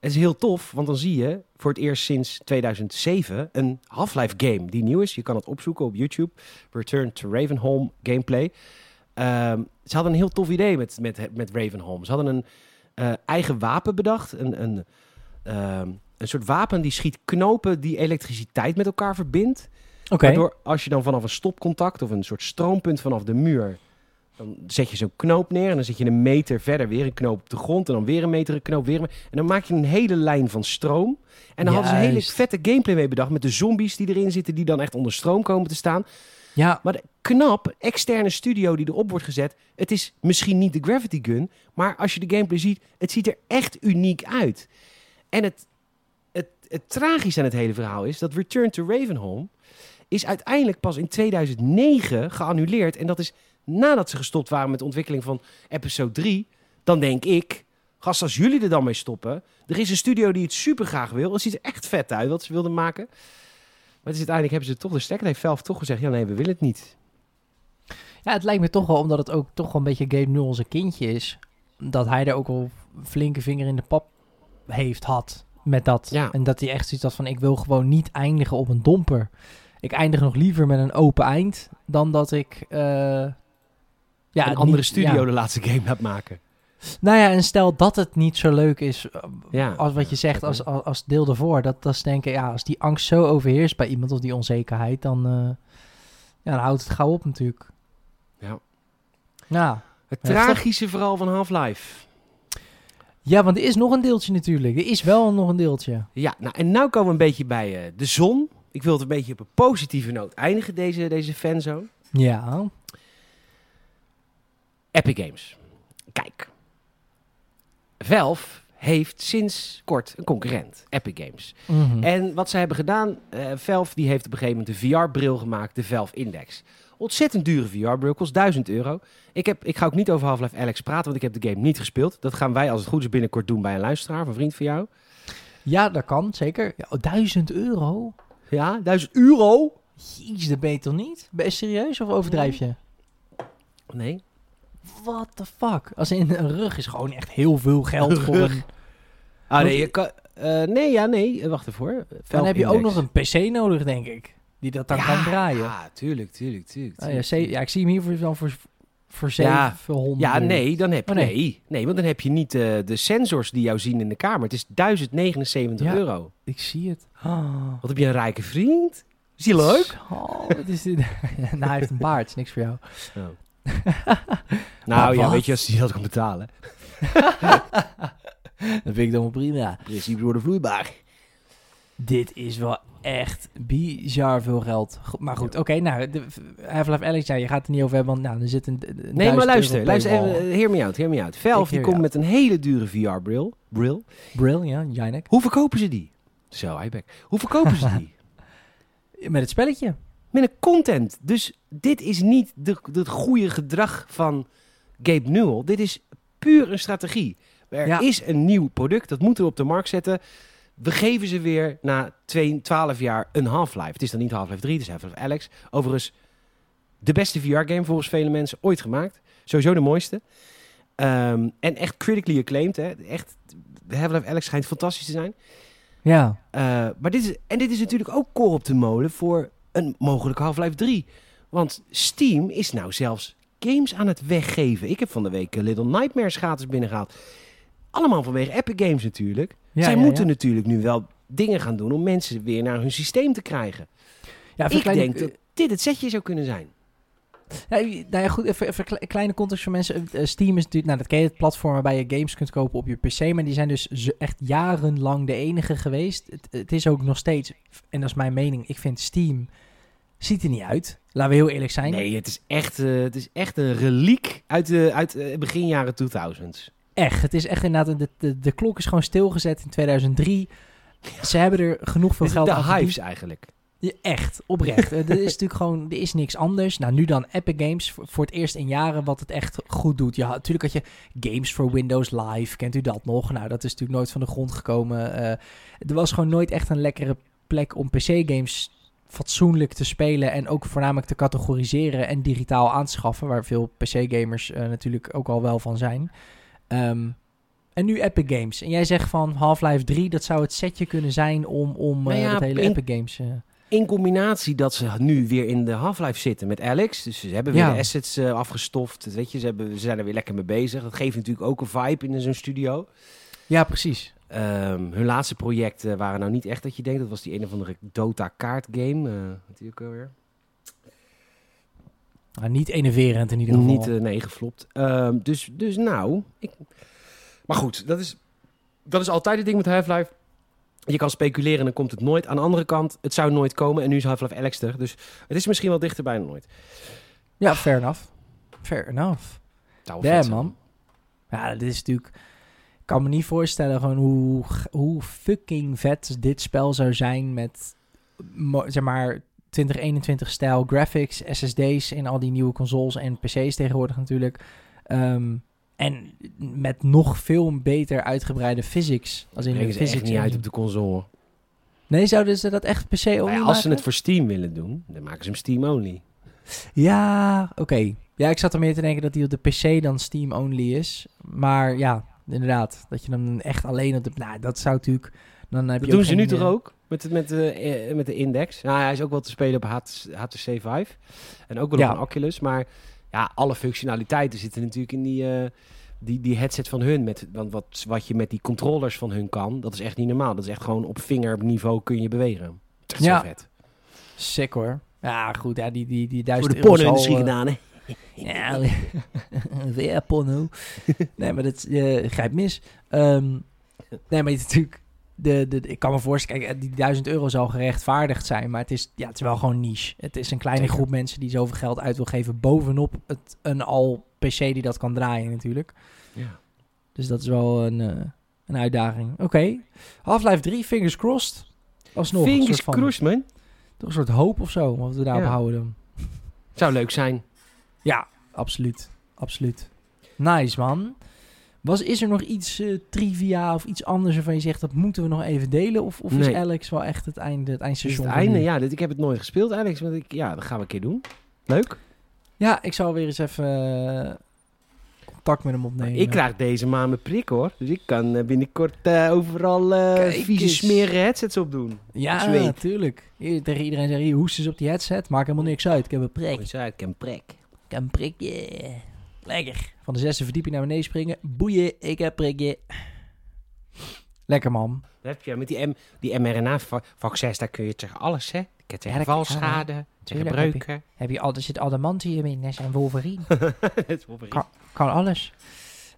het is heel tof, want dan zie je voor het eerst sinds 2007 een Half-Life game die nieuw is. Je kan het opzoeken op YouTube. Return to Ravenholm gameplay. Ehm, ze hadden een heel tof idee met, met, met Ravenholm. Ze hadden een eh, eigen wapen bedacht. Een, een, ehm, een soort wapen die schiet knopen die elektriciteit met elkaar verbindt. Oké. Waardoor als je dan vanaf een stopcontact of een soort stroompunt vanaf de muur... dan zet je zo'n knoop neer en dan zet je een meter verder weer een knoop op de grond... en dan weer een meter een knoop, weer een... En dan maak je een hele lijn van stroom. En dan hadden ze een hele vette gameplay mee bedacht... met de zombies die erin zitten die dan echt onder stroom komen te staan. Ja, Maar de knap, externe studio die erop wordt gezet... het is misschien niet de Gravity Gun... maar als je de gameplay ziet, het ziet er echt uniek uit. En het, het, het tragische aan het hele verhaal is... dat Return to Ravenholm is uiteindelijk pas in 2009 geannuleerd. En dat is nadat ze gestopt waren met de ontwikkeling van episode 3. Dan denk ik, gast, als jullie er dan mee stoppen... er is een studio die het super graag wil. Het ziet er echt vet uit wat ze wilden maken... Maar het is uiteindelijk hebben ze toch de stekker. Heeft Valve toch gezegd: ja, nee, we willen het niet. Ja, het lijkt me toch wel, omdat het ook toch wel een beetje Gabe Newell zijn kindje is, dat hij er ook wel een flinke vinger in de pap heeft, had met dat. Ja. En dat hij echt zoiets had van, ik wil gewoon niet eindigen op een domper. Ik eindig nog liever met een open eind, dan dat ik... eh, ja, een andere niet- studio ja. de laatste game gaat maken. Nou ja, en stel dat het niet zo leuk is, eh, Ja. als wat je zegt, als, als, als deel ervoor. Dat, dat is denken, ja, als die angst zo overheerst bij iemand, of die onzekerheid, dan, eh, ja, dan houdt het gauw op natuurlijk. Ja. Nou, Het tragische verhaal van Half-Life. Ja, want er is nog een deeltje natuurlijk. Er is wel nog een deeltje. Ja, nou en nu komen we een beetje bij eh, de zon. Ik wil het een beetje op een positieve noot eindigen, deze, deze fanzone. Ja. Epic Games. Kijk. Valve heeft sinds kort een concurrent, Epic Games. Mhm. En wat zij hebben gedaan, eh Valve die heeft op een gegeven moment een VR-bril gemaakt, de Valve Index. Ontzettend dure VR-bril, kost 1000 euro. Ik, heb, ik ga ook niet over Half-Life Alex praten, want ik heb de game niet gespeeld. Dat gaan wij als het goed is binnenkort doen bij een luisteraar, een vriend van jou. Ja, dat kan, zeker. Ja, oh, 1000 euro? Ja, 1000 euro? Jeez, dat ben je toch niet? Ben je serieus of overdrijf je? Nee. What the fuck? Als in een rug is gewoon echt heel veel geld voor een... Ah, nee, Want- je kan, eh, nee, ja, nee. Wacht even hoor. Dan heb je ook nog een PC nodig, denk ik. Die dat dan ja, kan draaien. Ja, tuurlijk, tuurlijk, tuurlijk. Ah, ja, tuurlijk, ja, ik zie hem hier voor, dan voor, voor Ja. 700 Ja, nee, dan heb je, Oh, nee. nee. nee. want dan heb je niet eh, de sensors die jou zien in de kamer. Het is 1079 Ja. euro. Ik zie het. Oh. Wat heb je een rijke vriend? Is die leuk? Oh, wat is dit? nou, hij heeft een baard. Is niks voor jou. nou ja, weet je, als hij dat kan betalen. Dat vind ik dan wel prima. Principe door de vloeibaar. Dit is wel echt bizar veel geld. Go- Maar goed, oké. nou, de- Half-Life Alex, ja, je gaat het er niet over hebben, want nou, er zit een, een Nee, 1000 maar luister, luister even, eh, hear me out, hear me out. Ik Valve die komt met een hele dure VR-bril. Bril. Brill, ja, Jinek. Hoe verkopen ze die? Zo, Eibek. Hoe verkopen ze die? Met het spelletje. Met een content. Dus dit is niet de, het goede gedrag van Gabe Newell. Dit is puur een strategie. Er Ja. is een nieuw product, dat moeten we op de markt zetten. We geven ze weer na 2, 12 jaar een Half-Life. Het is dan niet Half-Life 3, het is Half-Life Alex. Overigens, de beste VR-game volgens vele mensen ooit gemaakt. Sowieso de mooiste. Ehm, en echt critically acclaimed. Hè. Echt, Half-Life Alex schijnt fantastisch te zijn. Ja. Eh, maar dit is, en dit is natuurlijk ook kool op de molen voor een mogelijke Half-Life 3. Want Steam is nou zelfs games aan het weggeven. Ik heb van de week eh, Little Nightmares gratis binnengehaald. Allemaal vanwege Epic Games natuurlijk. Ja, Zij ja, moeten ja. natuurlijk nu wel dingen gaan doen om mensen weer naar hun systeem te krijgen. Ja, Ik denk dat dit het setje zou kunnen zijn. Nou ja, goed, even, even een kleine context voor mensen. Eh, Steam is natuurlijk, nou dat ken je, het platform waarbij je games kunt kopen op je PC. Maar die zijn dus echt jarenlang de enige geweest. Het, het is ook nog steeds, en dat is mijn mening, ik vind Steam ziet er niet uit. Laten we heel eerlijk zijn. Nee, het is echt, eh, het is echt een reliek uit, de, uit eh, begin jaren 2000s. Echt, het is echt inderdaad, de, de, de klok is gewoon stilgezet in 2003. Ze hebben er genoeg is geld de aan verdiend. hives eigenlijk. Echt, oprecht. Eh, er is natuurlijk gewoon, er is niks anders. Nou, nu dan Epic Games voor, het eerst in jaren wat het echt goed doet. Ja, natuurlijk had je Games for Windows Live, kent u dat nog? Nou, dat is natuurlijk nooit van de grond gekomen. Eh, er was gewoon nooit echt een lekkere plek om PC-games fatsoenlijk te spelen en ook voornamelijk te categoriseren en digitaal aan te schaffen, waar veel PC-gamers eh, natuurlijk ook al wel van zijn. Ehm, en nu Epic Games. En jij zegt van Half-Life 3, dat zou het setje kunnen zijn om, om Nou ja, dat hele Epic Games... eh, In combinatie dat ze nu weer in de Half-Life zitten met Alex. Dus ze hebben weer Ja. de assets eh, afgestoft. Weet je, ze, hebben, ze zijn er weer lekker mee bezig. Dat geeft natuurlijk ook een vibe in zo'n studio. Ja, precies. Ehm, hun laatste projecten waren nou niet echt dat je denkt. Dat was die een of andere Dota kaartgame. eh wat die ook alweer? Maar niet enerverend in ieder geval. Niet, eh, nee, geflopt. Ehm, dus, dus nou... Ik... Maar goed, dat is, dat is altijd het ding met Half-Life. Je kan speculeren en dan komt het nooit. Aan de andere kant, het zou nooit komen. En nu is Half-Life Alex er. Dus het is misschien wel dichterbij dan nooit. Ja, fair enough. Fair enough. Wel Damn, man. Ja, dit is natuurlijk... Ik kan me niet voorstellen gewoon hoe, hoe fucking vet dit spel zou zijn met, zeg maar, 2021-stijl graphics, SSD's in al die nieuwe consoles en PC's tegenwoordig natuurlijk. Ehm, en met nog veel beter uitgebreide physics. Als in de physics echt niet uit op de console. Nee, zouden ze dat echt per se Nou only ja, als ze het voor Steam willen doen, dan maken ze hem Steam only. Ja, oké. Ja, ik zat er meer te denken dat die op de PC dan Steam only is. Maar ja, inderdaad. Dat je hem echt alleen op de... Nou, dat zou natuurlijk... Dan heb Dat je doen ze nu toch eh, ook? Met, de- met, de, eh, met de index. Nou, hij is ook wel te spelen op HT HTC Vive. En ook wel Ja. op een Oculus. Maar ja, alle functionaliteiten zitten natuurlijk in die, eh, die, die headset van hun. Met, want wat, wat je met die controllers van hun kan, dat is echt niet normaal. Dat is echt gewoon op vingerniveau kun je bewegen. Is echt Ja. zo vet. Sick hoor. Ja, goed. Ja, die, die, die Voor duizend de euro zal, porno-industrie eh, gedaan, hè? Ja, weer porno. nee, maar dat eh grijpt mis. Ehm, nee, maar je- natuurlijk... De, de, ik kan me voorstellen, kijk, die 1000 euro zal gerechtvaardigd zijn, maar het is, ja, het is wel gewoon niche. Het is een kleine groep mensen die zoveel geld uit wil geven bovenop het, een al PC die dat kan draaien natuurlijk. Ja. Dus dat is wel een, eh, een uitdaging. Oké. Half-Life 3, fingers crossed. Alsnog een Fingers soort van, crossed, man. toch een soort hoop of zo, wat we daarop Ja. houden. Zou leuk zijn. Ja, absoluut. Absoluut. Nice, man. Was, is er nog iets eh, trivia of iets anders waarvan je zegt dat moeten we nog even delen? Of, of is. Alex wel echt het einde, het eindstation? het einde? Ja, dit, ik heb het nooit gespeeld, Alex. Maar ik, ja, dat gaan we een keer doen. Leuk. Ja, ik zal weer eens even eh, contact met hem opnemen. Ik krijg deze maand mijn prik hoor. Dus ik kan eh, binnenkort overal vieze smerige headsets op doen. Ja, natuurlijk. Tegen iedereen zeggen, hier, hoest eens op die headset. Maakt helemaal niks uit. Ik heb een prik. Ik heb een prik. Ik heb een prikje. Lekker. Van de zesde verdieping naar beneden springen. Boeien, ik heb prikje. Lekker, man. Dat heb je met die, M, die mRNA-vaccins, daar kun je tegen alles, hè? Ik heb tegen Ja, valschade, tegen Tuurlijk heb je- breuken. Heb je al, er zit adamantium in, net zijn Wolverine. Bericht. Kan- Kan alles.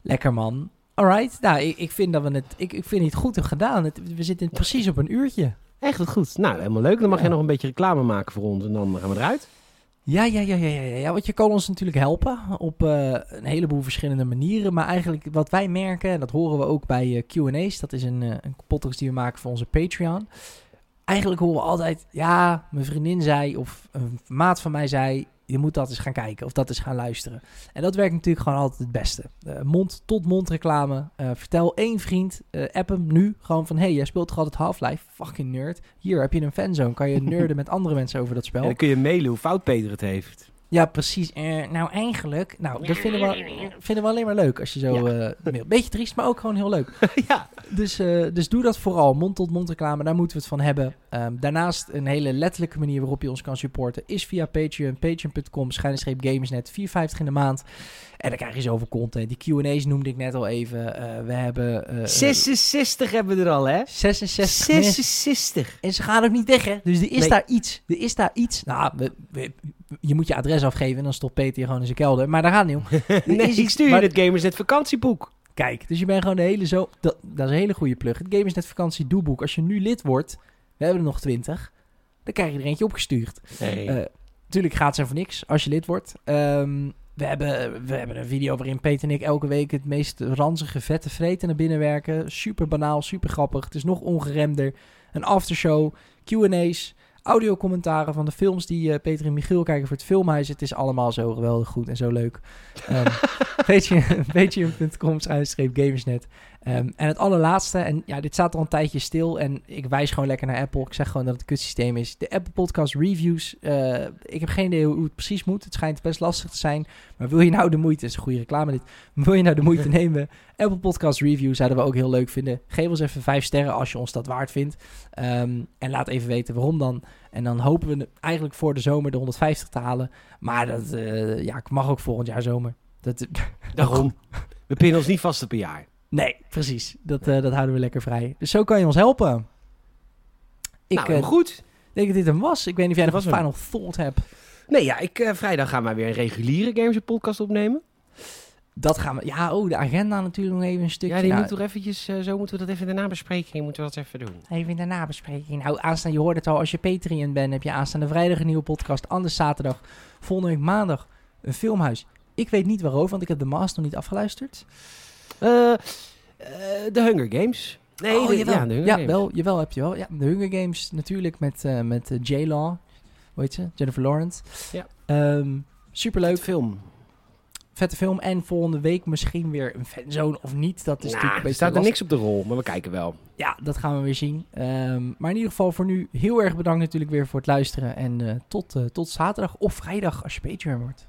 Lekker man. Alright. Nou, ik, ik vind dat we het. Ik, ik vind het goed gedaan. Het, we zitten precies op een uurtje. Echt goed. Nou, helemaal leuk. Dan mag Ja. jij nog een beetje reclame maken voor ons en dan gaan we eruit. Ja, ja, ja, ja, ja, ja. Want je kan ons natuurlijk helpen op eh, een heleboel verschillende manieren. Maar eigenlijk wat wij merken, en dat horen we ook bij eh, QA's. Dat is een, eh, een podcast die we maken voor onze Patreon. Eigenlijk horen we altijd, ja, mijn vriendin zei, of een maat van mij zei, je moet dat eens gaan kijken of dat eens gaan luisteren. En dat werkt natuurlijk gewoon altijd het beste. Uh, Mond-tot-mond reclame. Uh, vertel één vriend, uh, app hem nu gewoon van... hey, jij speelt toch altijd Half-Life? Fucking nerd. Hier heb je een fanzone. Kan je nerden met andere mensen over dat spel. En dan kun je mailen hoe fout Peter het heeft. Ja, precies. Uh, nou, eigenlijk, nou, dat vinden we, vinden we alleen maar leuk als je zo ja. uh, Beetje triest, maar ook gewoon heel leuk. ja. Dus, uh, dus doe dat vooral. Mond-tot-mond reclame, daar moeten we het van hebben. Um, daarnaast een hele letterlijke manier waarop je ons kan supporten is via Patreon. Patreon.com, schijnstreep gamersnet, 4,50 in de maand. En dan krijg je zoveel content. Die Q&A's noemde ik net al even. we hebben... 66 hebben we er al, hè? 66. 66. En ze gaan ook niet weg, hè? Dus er is nee. daar iets. Er is daar iets. Nou, we, we, je moet je adres afgeven en dan stopt Peter je gewoon in zijn kelder. Maar daar gaat niet om. nee, ik stuur je maar, het Gamersnet vakantieboek. Kijk, dus je bent gewoon de hele zo... Dat, dat is een hele goede plug. Het Gamersnet vakantie doeboek. Als je nu lid wordt, we hebben er nog twintig, dan krijg je er eentje opgestuurd. Nee. Uh, tuurlijk gaat ze voor niks als je lid wordt. Um, we hebben, we hebben een video waarin Peter en ik elke week het meest ranzige, vette vreten naar binnen werken. Super banaal, super grappig. Het is nog ongeremder. Een aftershow, Q&A's audiocommentaren van de films die uh, Peter en Michiel kijken voor het filmhuis. Het is allemaal zo geweldig goed en zo leuk. Um, Patreon.com schrijf gamersnet. Um, en het allerlaatste, en ja, dit staat al een tijdje stil en ik wijs gewoon lekker naar Apple. Ik zeg gewoon dat het een kutsysteem is. De Apple Podcast Reviews, uh, ik heb geen idee hoe het precies moet. Het schijnt best lastig te zijn. Maar wil je nou de moeite, is een goede reclame dit. Wil je nou de moeite nemen? Apple Podcast Reviews zouden we ook heel leuk vinden. Geef ons even vijf sterren als je ons dat waard vindt. Um, en laat even weten waarom dan. En dan hopen we eigenlijk voor de zomer de 150 te halen. Maar dat uh, ja, mag ook volgend jaar zomer. Dat, Daarom. We pinnen ons niet vast op een jaar. Nee, precies. Dat, uh, dat houden we lekker vrij. Dus zo kan je ons helpen. Ik nou, uh, goed. denk dat dit hem was. Ik weet niet of jij nog een final thought hebt. Nee, ja, ik, uh, vrijdag gaan wij weer een reguliere Games podcast opnemen. Dat gaan we... Ja, oh, de agenda natuurlijk nog even een stukje. Ja, die nou, moet toch eventjes... Uh, zo moeten we dat even in de nabespreking moeten we dat even doen. Even in de nabespreking. Nou, aanstaan, je hoort het al. Als je Patreon bent, heb je aanstaande vrijdag een nieuwe podcast. Anders zaterdag. Volgende week maandag een filmhuis. Ik weet niet waarover, want ik heb de Master nog niet afgeluisterd. Uh, uh, de Hunger Games. Nee, oh, de, jawel. ja, de Hunger ja, Games. Wel, jawel, heb je wel. Ja, de Hunger Games natuurlijk met, uh, met J-Law. Hoe heet ze? Jennifer Lawrence. Ja. Um, superleuk. film. Vette film. En volgende week misschien weer een fanzone of niet. Dat is nah, natuurlijk een Er staat er niks op de rol, maar we kijken wel. Ja, dat gaan we weer zien. Um, maar in ieder geval voor nu heel erg bedankt natuurlijk weer voor het luisteren. En uh, tot, uh, tot zaterdag of vrijdag als je Patreon wordt.